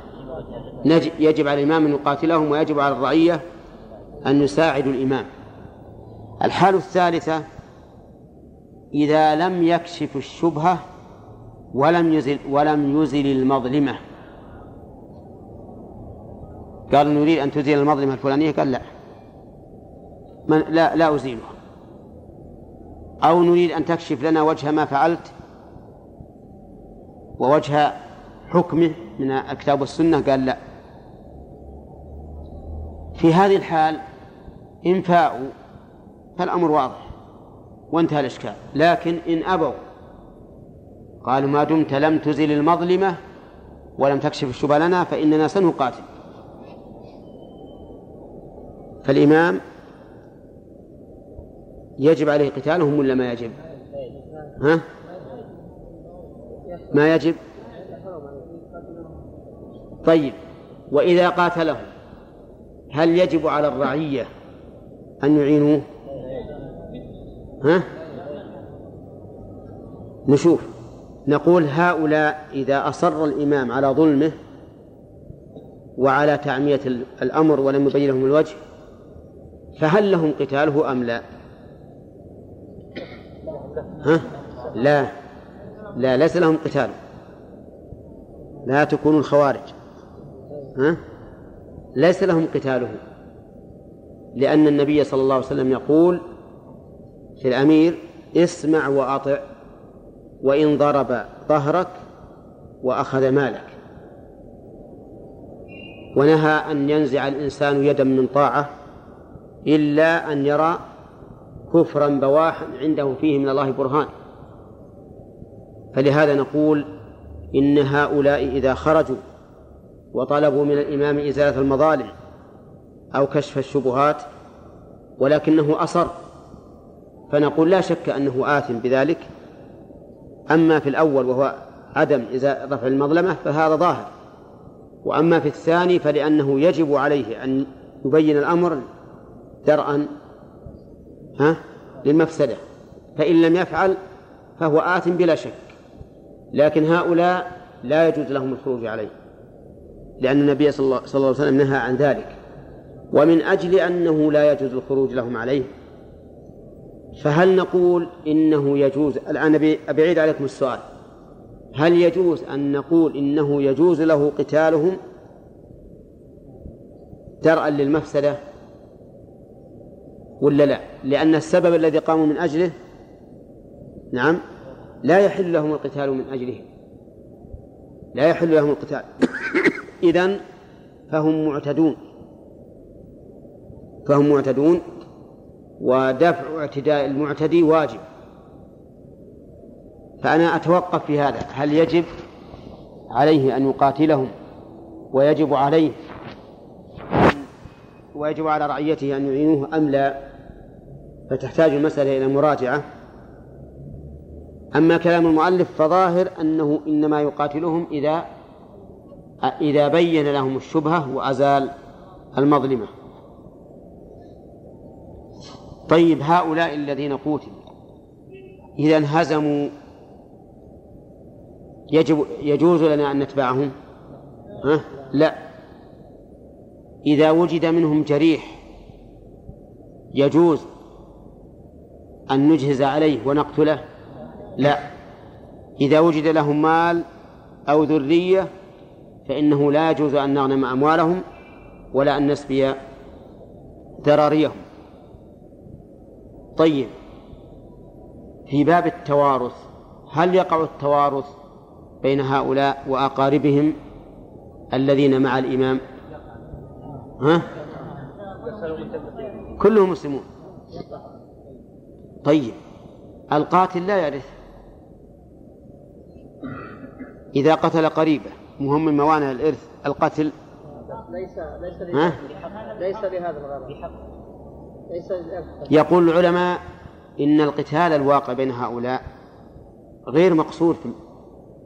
يجب على الإمام أن يقاتلهم ويجب على الرعية أن يساعدوا الإمام. الحالة الثالثة إذا لم يكشف الشبهة ولم يزل ولم يزل المظلمة. قال نريد أن تزيل المظلمة الفلانية؟ قال لا. من لا لا أزيلها. أو نريد أن تكشف لنا وجه ما فعلت؟ ووجه حكمه من الكتاب والسنة؟ قال لا. في هذه الحال إن فاءوا فالأمر واضح وانتهى الإشكال لكن إن أبوا قالوا ما دمت لم تزل المظلمة ولم تكشف الشبهة لنا فإننا سنقاتل فالإمام يجب عليه قتالهم ولا ما يجب؟ ها؟ ما يجب؟ طيب وإذا قاتلهم هل يجب على الرعية أن يعينوه؟ ها؟ نشوف نقول هؤلاء إذا أصر الإمام على ظلمه وعلى تعمية الأمر ولم يبين لهم الوجه فهل لهم قتاله أم لا؟ ها؟ لا لا ليس لهم قتال لا تكونوا الخوارج ها؟ ليس لهم قتاله لأن النبي صلى الله عليه وسلم يقول في الأمير اسمع وأطع وإن ضرب ظهرك وأخذ مالك. ونهى أن ينزع الإنسان يدا من طاعة إلا أن يرى كفرا بواحا عنده فيه من الله برهان. فلهذا نقول إن هؤلاء إذا خرجوا وطلبوا من الإمام إزالة المظالم أو كشف الشبهات ولكنه أصر. فنقول لا شك أنه آثم بذلك. أما في الأول وهو عدم رفع المظلمة فهذا ظاهر. وأما في الثاني فلأنه يجب عليه أن يبين الأمر درءا ها للمفسدة. فإن لم يفعل فهو آثم بلا شك. لكن هؤلاء لا يجوز لهم الخروج عليه لأن النبي صلى الله عليه وسلم نهى عن ذلك. ومن أجل أنه لا يجوز الخروج لهم عليه فهل نقول إنه يجوز؟ الآن أبي أعيد عليكم السؤال. هل يجوز أن نقول إنه يجوز له قتالهم درءا للمفسدة؟ ولا لا؟ لأن السبب الذي قاموا من أجله نعم لا يحل لهم القتال من أجله. لا يحل لهم القتال. إذن فهم معتدون. فهم معتدون ودفع اعتداء المعتدي واجب. فأنا أتوقف في هذا. هل يجب عليه أن يقاتلهم؟ ويجب عليه ويجب على رعيته أن يعينوه أم لا؟ فتحتاج المسألة إلى مراجعة. أما كلام المؤلف فظاهر أنه إنما يقاتلهم إذا إذا بين لهم الشبهة وأزال المظلمة. طيب هؤلاء الذين قوتلوا إذا انهزموا يجب يجوز لنا أن نتبعهم؟ ها؟ لا. إذا وجد منهم جريح يجوز أن نجهز عليه ونقتله؟ لا. إذا وجد لهم مال أو ذرية فإنه لا يجوز أن نغنم أموالهم ولا أن نسبي ذراريهم. طيب. في باب التوارث هل يقع التوارث بين هؤلاء وأقاربهم الذين مع الإمام؟ ها؟ كلهم مسلمون. طيب. القاتل لا يرث. إذا قتل قريبه مهم من موانع الإرث القتل. ليس ليس ليس لهذا الغرض. يقول العلماء إن القتال الواقع بين هؤلاء غير مقصود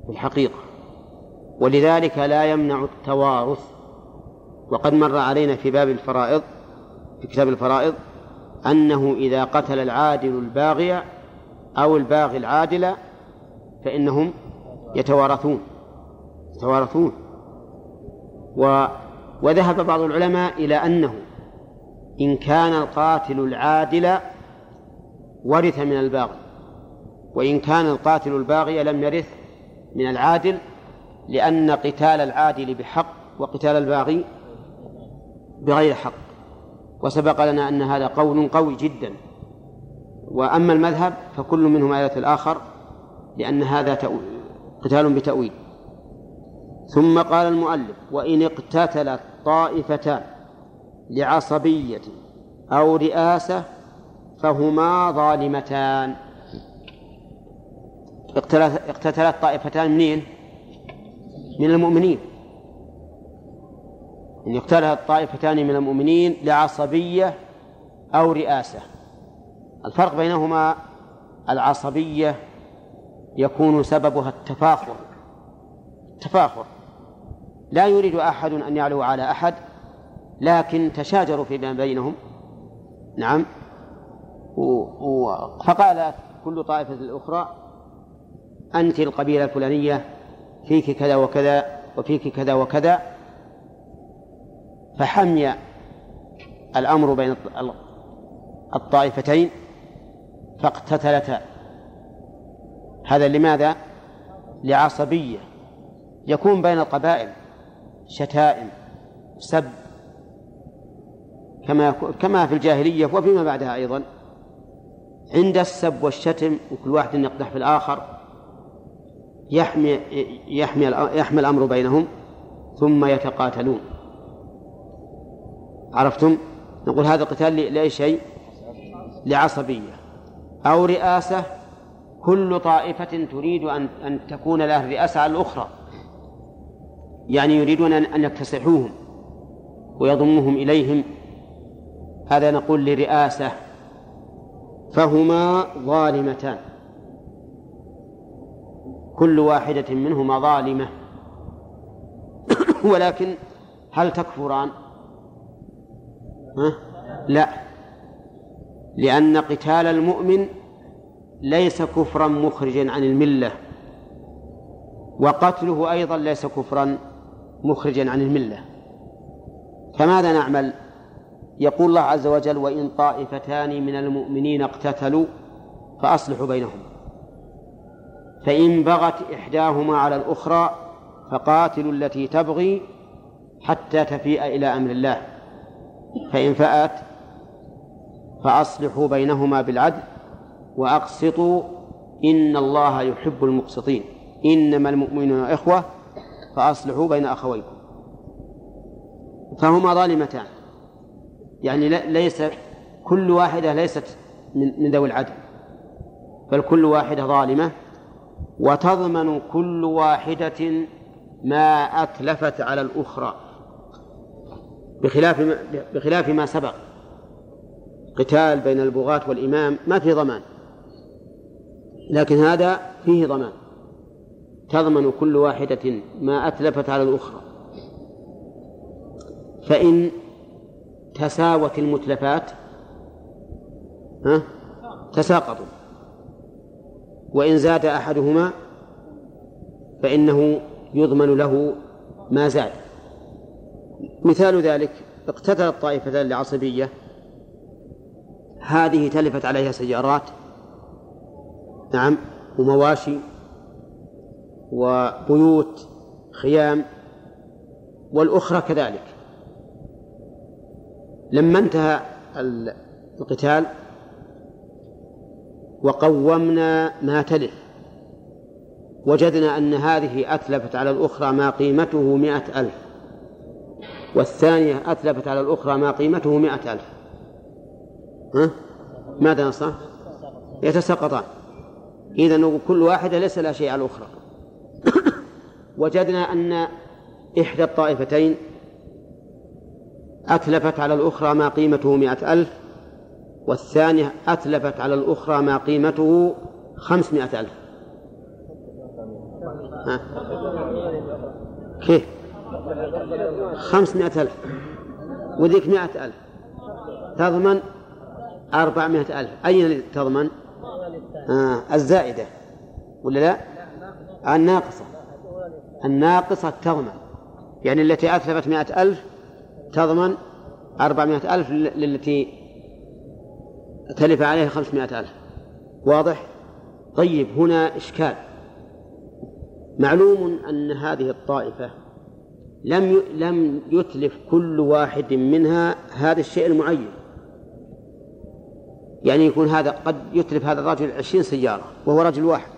في الحقيقة ولذلك لا يمنع التوارث. وقد مر علينا في باب الفرائض في كتاب الفرائض أنه إذا قتل العادل الباغي أو الباغي العادل فإنهم يتوارثون يتوارثون. و وذهب بعض العلماء إلى أنه إن كان القاتل العادل ورث من الباغي وإن كان القاتل الباغي لم يرث من العادل لأن قتال العادل بحق وقتال الباغي بغير حق. وسبق لنا أن هذا قول قوي جدا. وأما المذهب فكل منهما آية الآخر لأن هذا قتال بتأويل. ثم قال المؤلف وإن اقتتلت طائفتان لعصبية أو رئاسة فهما من المؤمنين. أن يقتلها الطائفتان من المؤمنين لعصبية أو رئاسة. الفرق بينهما العصبية يكون سببها التفاخر. التفاخر. لا يريد أحد أن يعلو على أحد لكن تشاجروا فيما بينهم. نعم. و... فقالت كل طائفة الأخرى أنت القبيلة الفلانية فيك كذا وكذا وفيك كذا وكذا. فحمي الأمر بين الطائفتين فاقتتلتا هذا لماذا؟ لعصبية. يكون بين القبائل شتائم سب كما كما في الجاهلية وفيما بعدها أيضا. عند السب والشتم وكل واحد يقدح في الآخر يحمي يحمي يحمي الأمر بينهم ثم يتقاتلون. عرفتم؟ نقول هذا القتال لأي شيء؟ لعصبية. أو رئاسة كل طائفة تريد أن أن تكون لها الرئاسة على الأخرى. يعني يريدون أن يكتسحوهم ويضموهم إليهم. هذا نقول لرئاسة فهما ظالمتان كل واحدة منهما ظالمة ولكن هل تكفران؟ ها؟ لا لأن قتال المؤمن ليس كفرا مخرجا عن الملة وقتله أيضا ليس كفرا مخرجا عن الملة فماذا نعمل؟ يقول الله عز وجل وإن طائفتان من المؤمنين اقتتلوا فأصلحوا بينهم. فإن بغت إحداهما على الأخرى فقاتلوا التي تبغي حتى تفيء إلى أمر الله. فإن فأت فأصلحوا بينهما بالعدل وأقسطوا إن الله يحب المقسطين. إنما المؤمنون إخوة فأصلحوا بين أخويكم. فهما ظالمتان. يعني ليس كل واحدة ليست من ذوي العدل بل كل واحدة ظالمة وتضمن كل واحدة ما أتلفت على الأخرى بخلاف ما بخلاف ما سبق. قتال بين البغاة والإمام ما في ضمان لكن هذا فيه ضمان. تضمن كل واحدة ما أتلفت على الأخرى. فإن تساوت المتلفات ها؟ تساقطوا. وإن زاد أحدهما فإنه يضمن له ما زاد. مثال ذلك اقتتلت الطائفتان العصبية هذه تلفت عليها سيارات نعم ومواشي وبيوت خيام والأخرى كذلك. لما انتهى القتال وقومنا ما تلف وجدنا أن هذه أتلفت على الأخرى ما قيمته مئة ألف والثانية أتلفت على الأخرى ما قيمته مئة ألف ها؟ ماذا نصنع؟ يتساقطان إذا كل واحدة ليس لها شيء على الأخرى وجدنا أن إحدى الطائفتين أتلفت على الأخرى ما قيمته مئة ألف والثانية أتلفت على الأخرى ما قيمته خمسمائة ألف. ها. كيف؟ خمسمائة ألف. وذيك مئة ألف. تضمن أربعمائة ألف. أين تضمن؟ آه الزائدة. ولا لا؟ الناقصة. الناقصة تضمن. يعني التي أتلفت مئة ألف تضمن أربعمائة ألف للتي تلف عليها خمسمائة ألف. واضح؟ طيب هنا إشكال. معلوم أن هذه الطائفة لم لم يتلف كل واحد منها هذا الشيء المعين. يعني يكون هذا قد يتلف هذا الرجل عشرين سيارة وهو رجل واحد.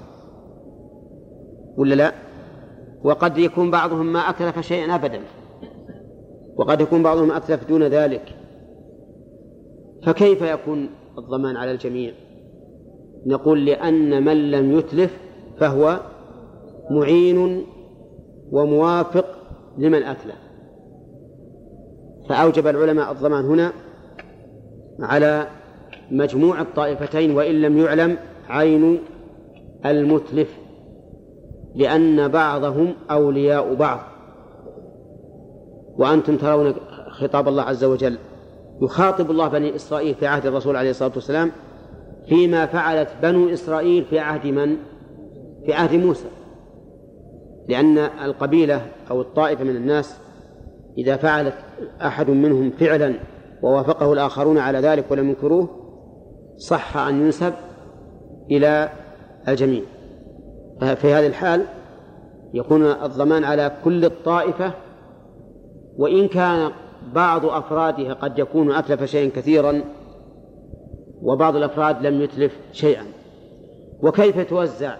ولا لا؟ وقد يكون بعضهم ما أتلف شيئا أبدا. وقد يكون بعضهم أتلف دون ذلك. فكيف يكون الضمان على الجميع؟ نقول لأن من لم يتلف فهو معين وموافق لمن أتلف. فأوجب العلماء الضمان هنا على مجموع الطائفتين وإن لم يعلم عين المتلف لأن بعضهم أولياء بعض. وأنتم ترون خطاب الله عز وجل يخاطب الله بني إسرائيل في عهد الرسول عليه الصلاة والسلام فيما فعلت بنو إسرائيل في عهد من؟ في عهد موسى لأن القبيلة أو الطائفة من الناس إذا فعلت أحد منهم فعلا ووافقه الآخرون على ذلك ولم ينكروه صح أن ينسب إلى الجميع في هذه الحال يكون الضمان على كل الطائفة وإن كان بعض أفرادها قد يكون أتلف شيئا كثيرا وبعض الأفراد لم يتلف شيئا. وكيف توزع؟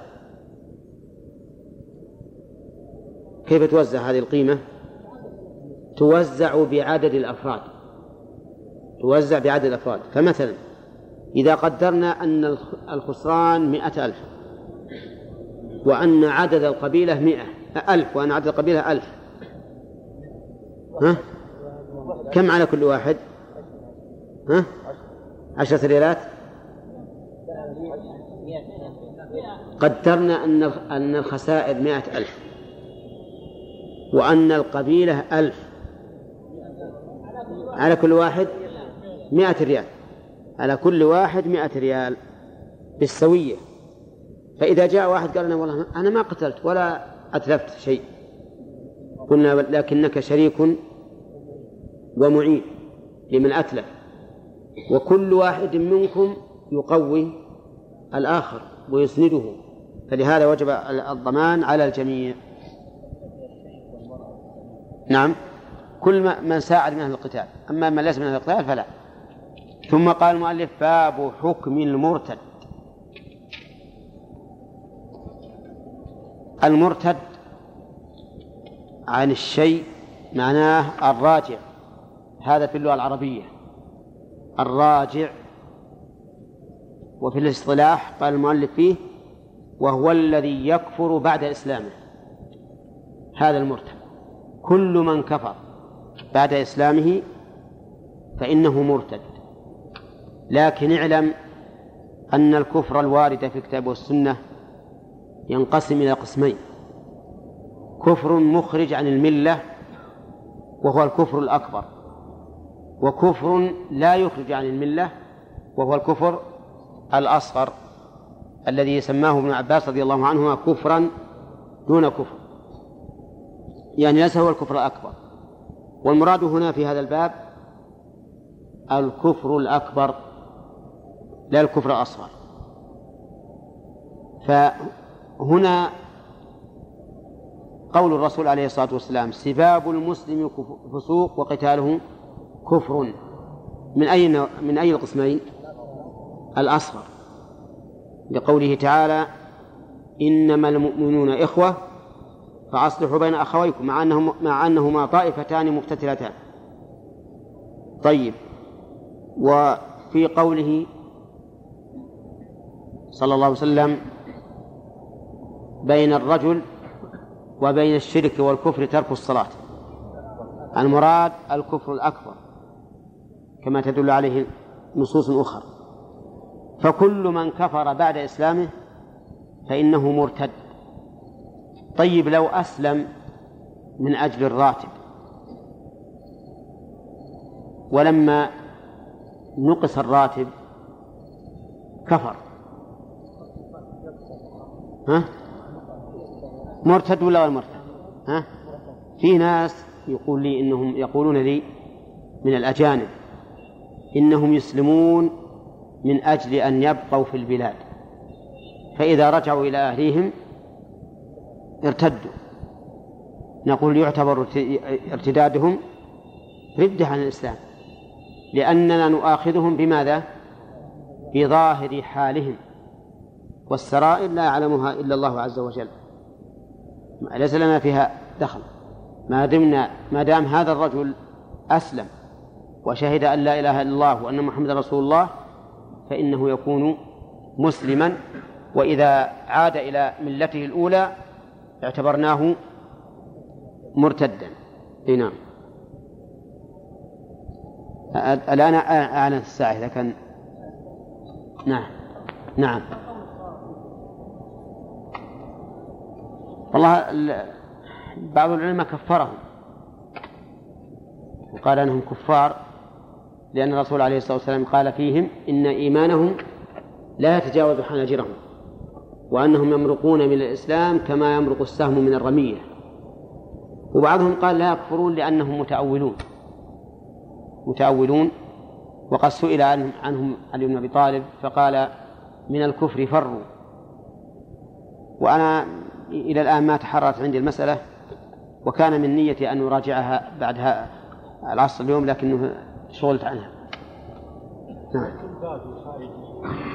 كيف توزع هذه القيمة؟ توزع بعدد الأفراد. توزع بعدد الأفراد. فمثلا إذا قدرنا أن الخسران مئة ألف وأن عدد القبيلة مئة ألف وأن عدد القبيلة ألف ها؟ كم على كل واحد؟ ها؟ عشرة ريالات قدرنا أن أن الخسائر مئة ألف. وأن القبيلة ألف. على كل واحد مئة ريال. على كل واحد مئة ريال بالسوية. فإذا جاء واحد قال أنا والله أنا ما قتلت ولا أتلفت شيء. قلنا لكنك شريك ومعين لمن أتلف. وكل واحد منكم يقوي الآخر ويسنده. فلهذا وجب الضمان على الجميع. نعم. كل من ساعد من أهل القتال. أما من ليس من أهل القتال فلا. ثم قال المؤلف باب حكم المرتد. المرتد عن الشيء معناه الراجع. هذا في اللغة العربية. الراجع. وفي الاصطلاح قال المؤلف فيه وهو الذي يكفر بعد إسلامه. هذا المرتد كل من كفر بعد إسلامه فإنه مرتد. لكن اعلم أن الكفر الوارد في الكتاب والسنة ينقسم إلى قسمين. كفر مخرج عن الملة وهو الكفر الأكبر. وكفر لا يخرج عن الملة وهو الكفر الأصغر الذي سماه ابن عباس رضي الله عنهما كفرا دون كفر. يعني ليس هو الكفر الأكبر. والمراد هنا في هذا الباب الكفر الأكبر لا الكفر الأصغر. فهنا قول الرسول عليه الصلاة والسلام سباب المسلم فسوق وقتاله كفر. من أي من أي القسمين؟ الأصغر. لقوله تعالى إنما المؤمنون إخوة فأصلحوا بين أخويكم مع أنهم مع أنهما طائفتان مقتتلتان. طيب. وفي قوله صلى الله عليه وسلم بين الرجل وبين الشرك والكفر ترك الصلاة. المراد الكفر الأكبر كما تدل عليه نصوص أخرى. فكل من كفر بعد إسلامه فإنه مرتد. طيب لو أسلم من أجل الراتب ولما نقص الراتب كفر. ها؟ مرتد ولا غير مرتد؟ ها؟ في ناس يقول لي إنهم يقولون لي من الأجانب إنهم يسلمون من أجل أن يبقوا في البلاد فإذا رجعوا إلى أهليهم ارتدوا. نقول يعتبر ارتدادهم ردة عن الإسلام لأننا نؤاخذهم بماذا؟ بظاهر حالهم والسرائر لا يعلمها إلا الله عز وجل. ليس لنا فيها دخل. ما دمنا ما دام هذا الرجل أسلم وشهد أن لا إله إلا الله وأن محمد رسول الله فإنه يكون مسلما. وإذا عاد إلى ملته الأولى اعتبرناه مرتدا. أي نعم. الآن أعلن الساعة إذا كان نعم. نعم. والله بعض العلماء كفرهم. وقال أنهم كفار لأن الرسول عليه الصلاة والسلام قال فيهم إن إيمانهم لا يتجاوز حناجرهم وأنهم يمرقون من الإسلام كما يمرق السهم من الرمية. وبعضهم قال لا يكفرون لأنهم متأولون. متأولون وقد سئل عنهم علي بن أبي طالب فقال من الكفر فروا. وأنا إلى الآن ما تحررت عندي المسألة وكان من نيتي أن أراجعها بعد العصر اليوم لكنه شغلت عنها. نعم.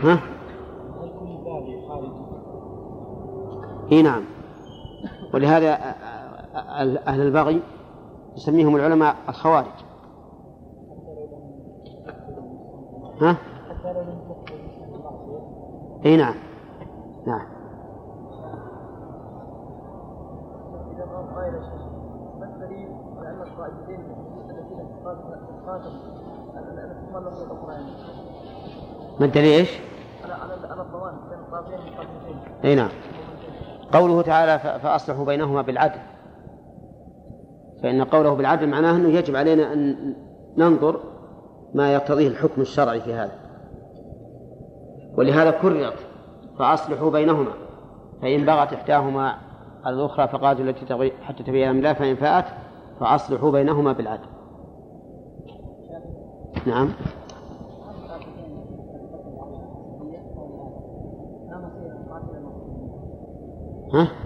ها؟ إي نعم. ولهذا أهل البغي يسميهم العلماء الخوارج. ها؟ إي نعم. نعم ما الدليل على ان القائدين الذين قاتلوا ما الدليل إيش؟ أي نعم. قوله تعالى فأصلحوا بينهما بالعدل. فإن قوله بالعدل معناه أنه يجب علينا أن ننظر ما يقتضيه الحكم الشرعي في هذا. ولهذا كررت فأصلحوا بينهما. فإن بغت إحداهما على الأخرى فقاتلوا التي حتى تبين الله فإن فاءت فأصلحوا بينهما بالعدل. نعم ها؟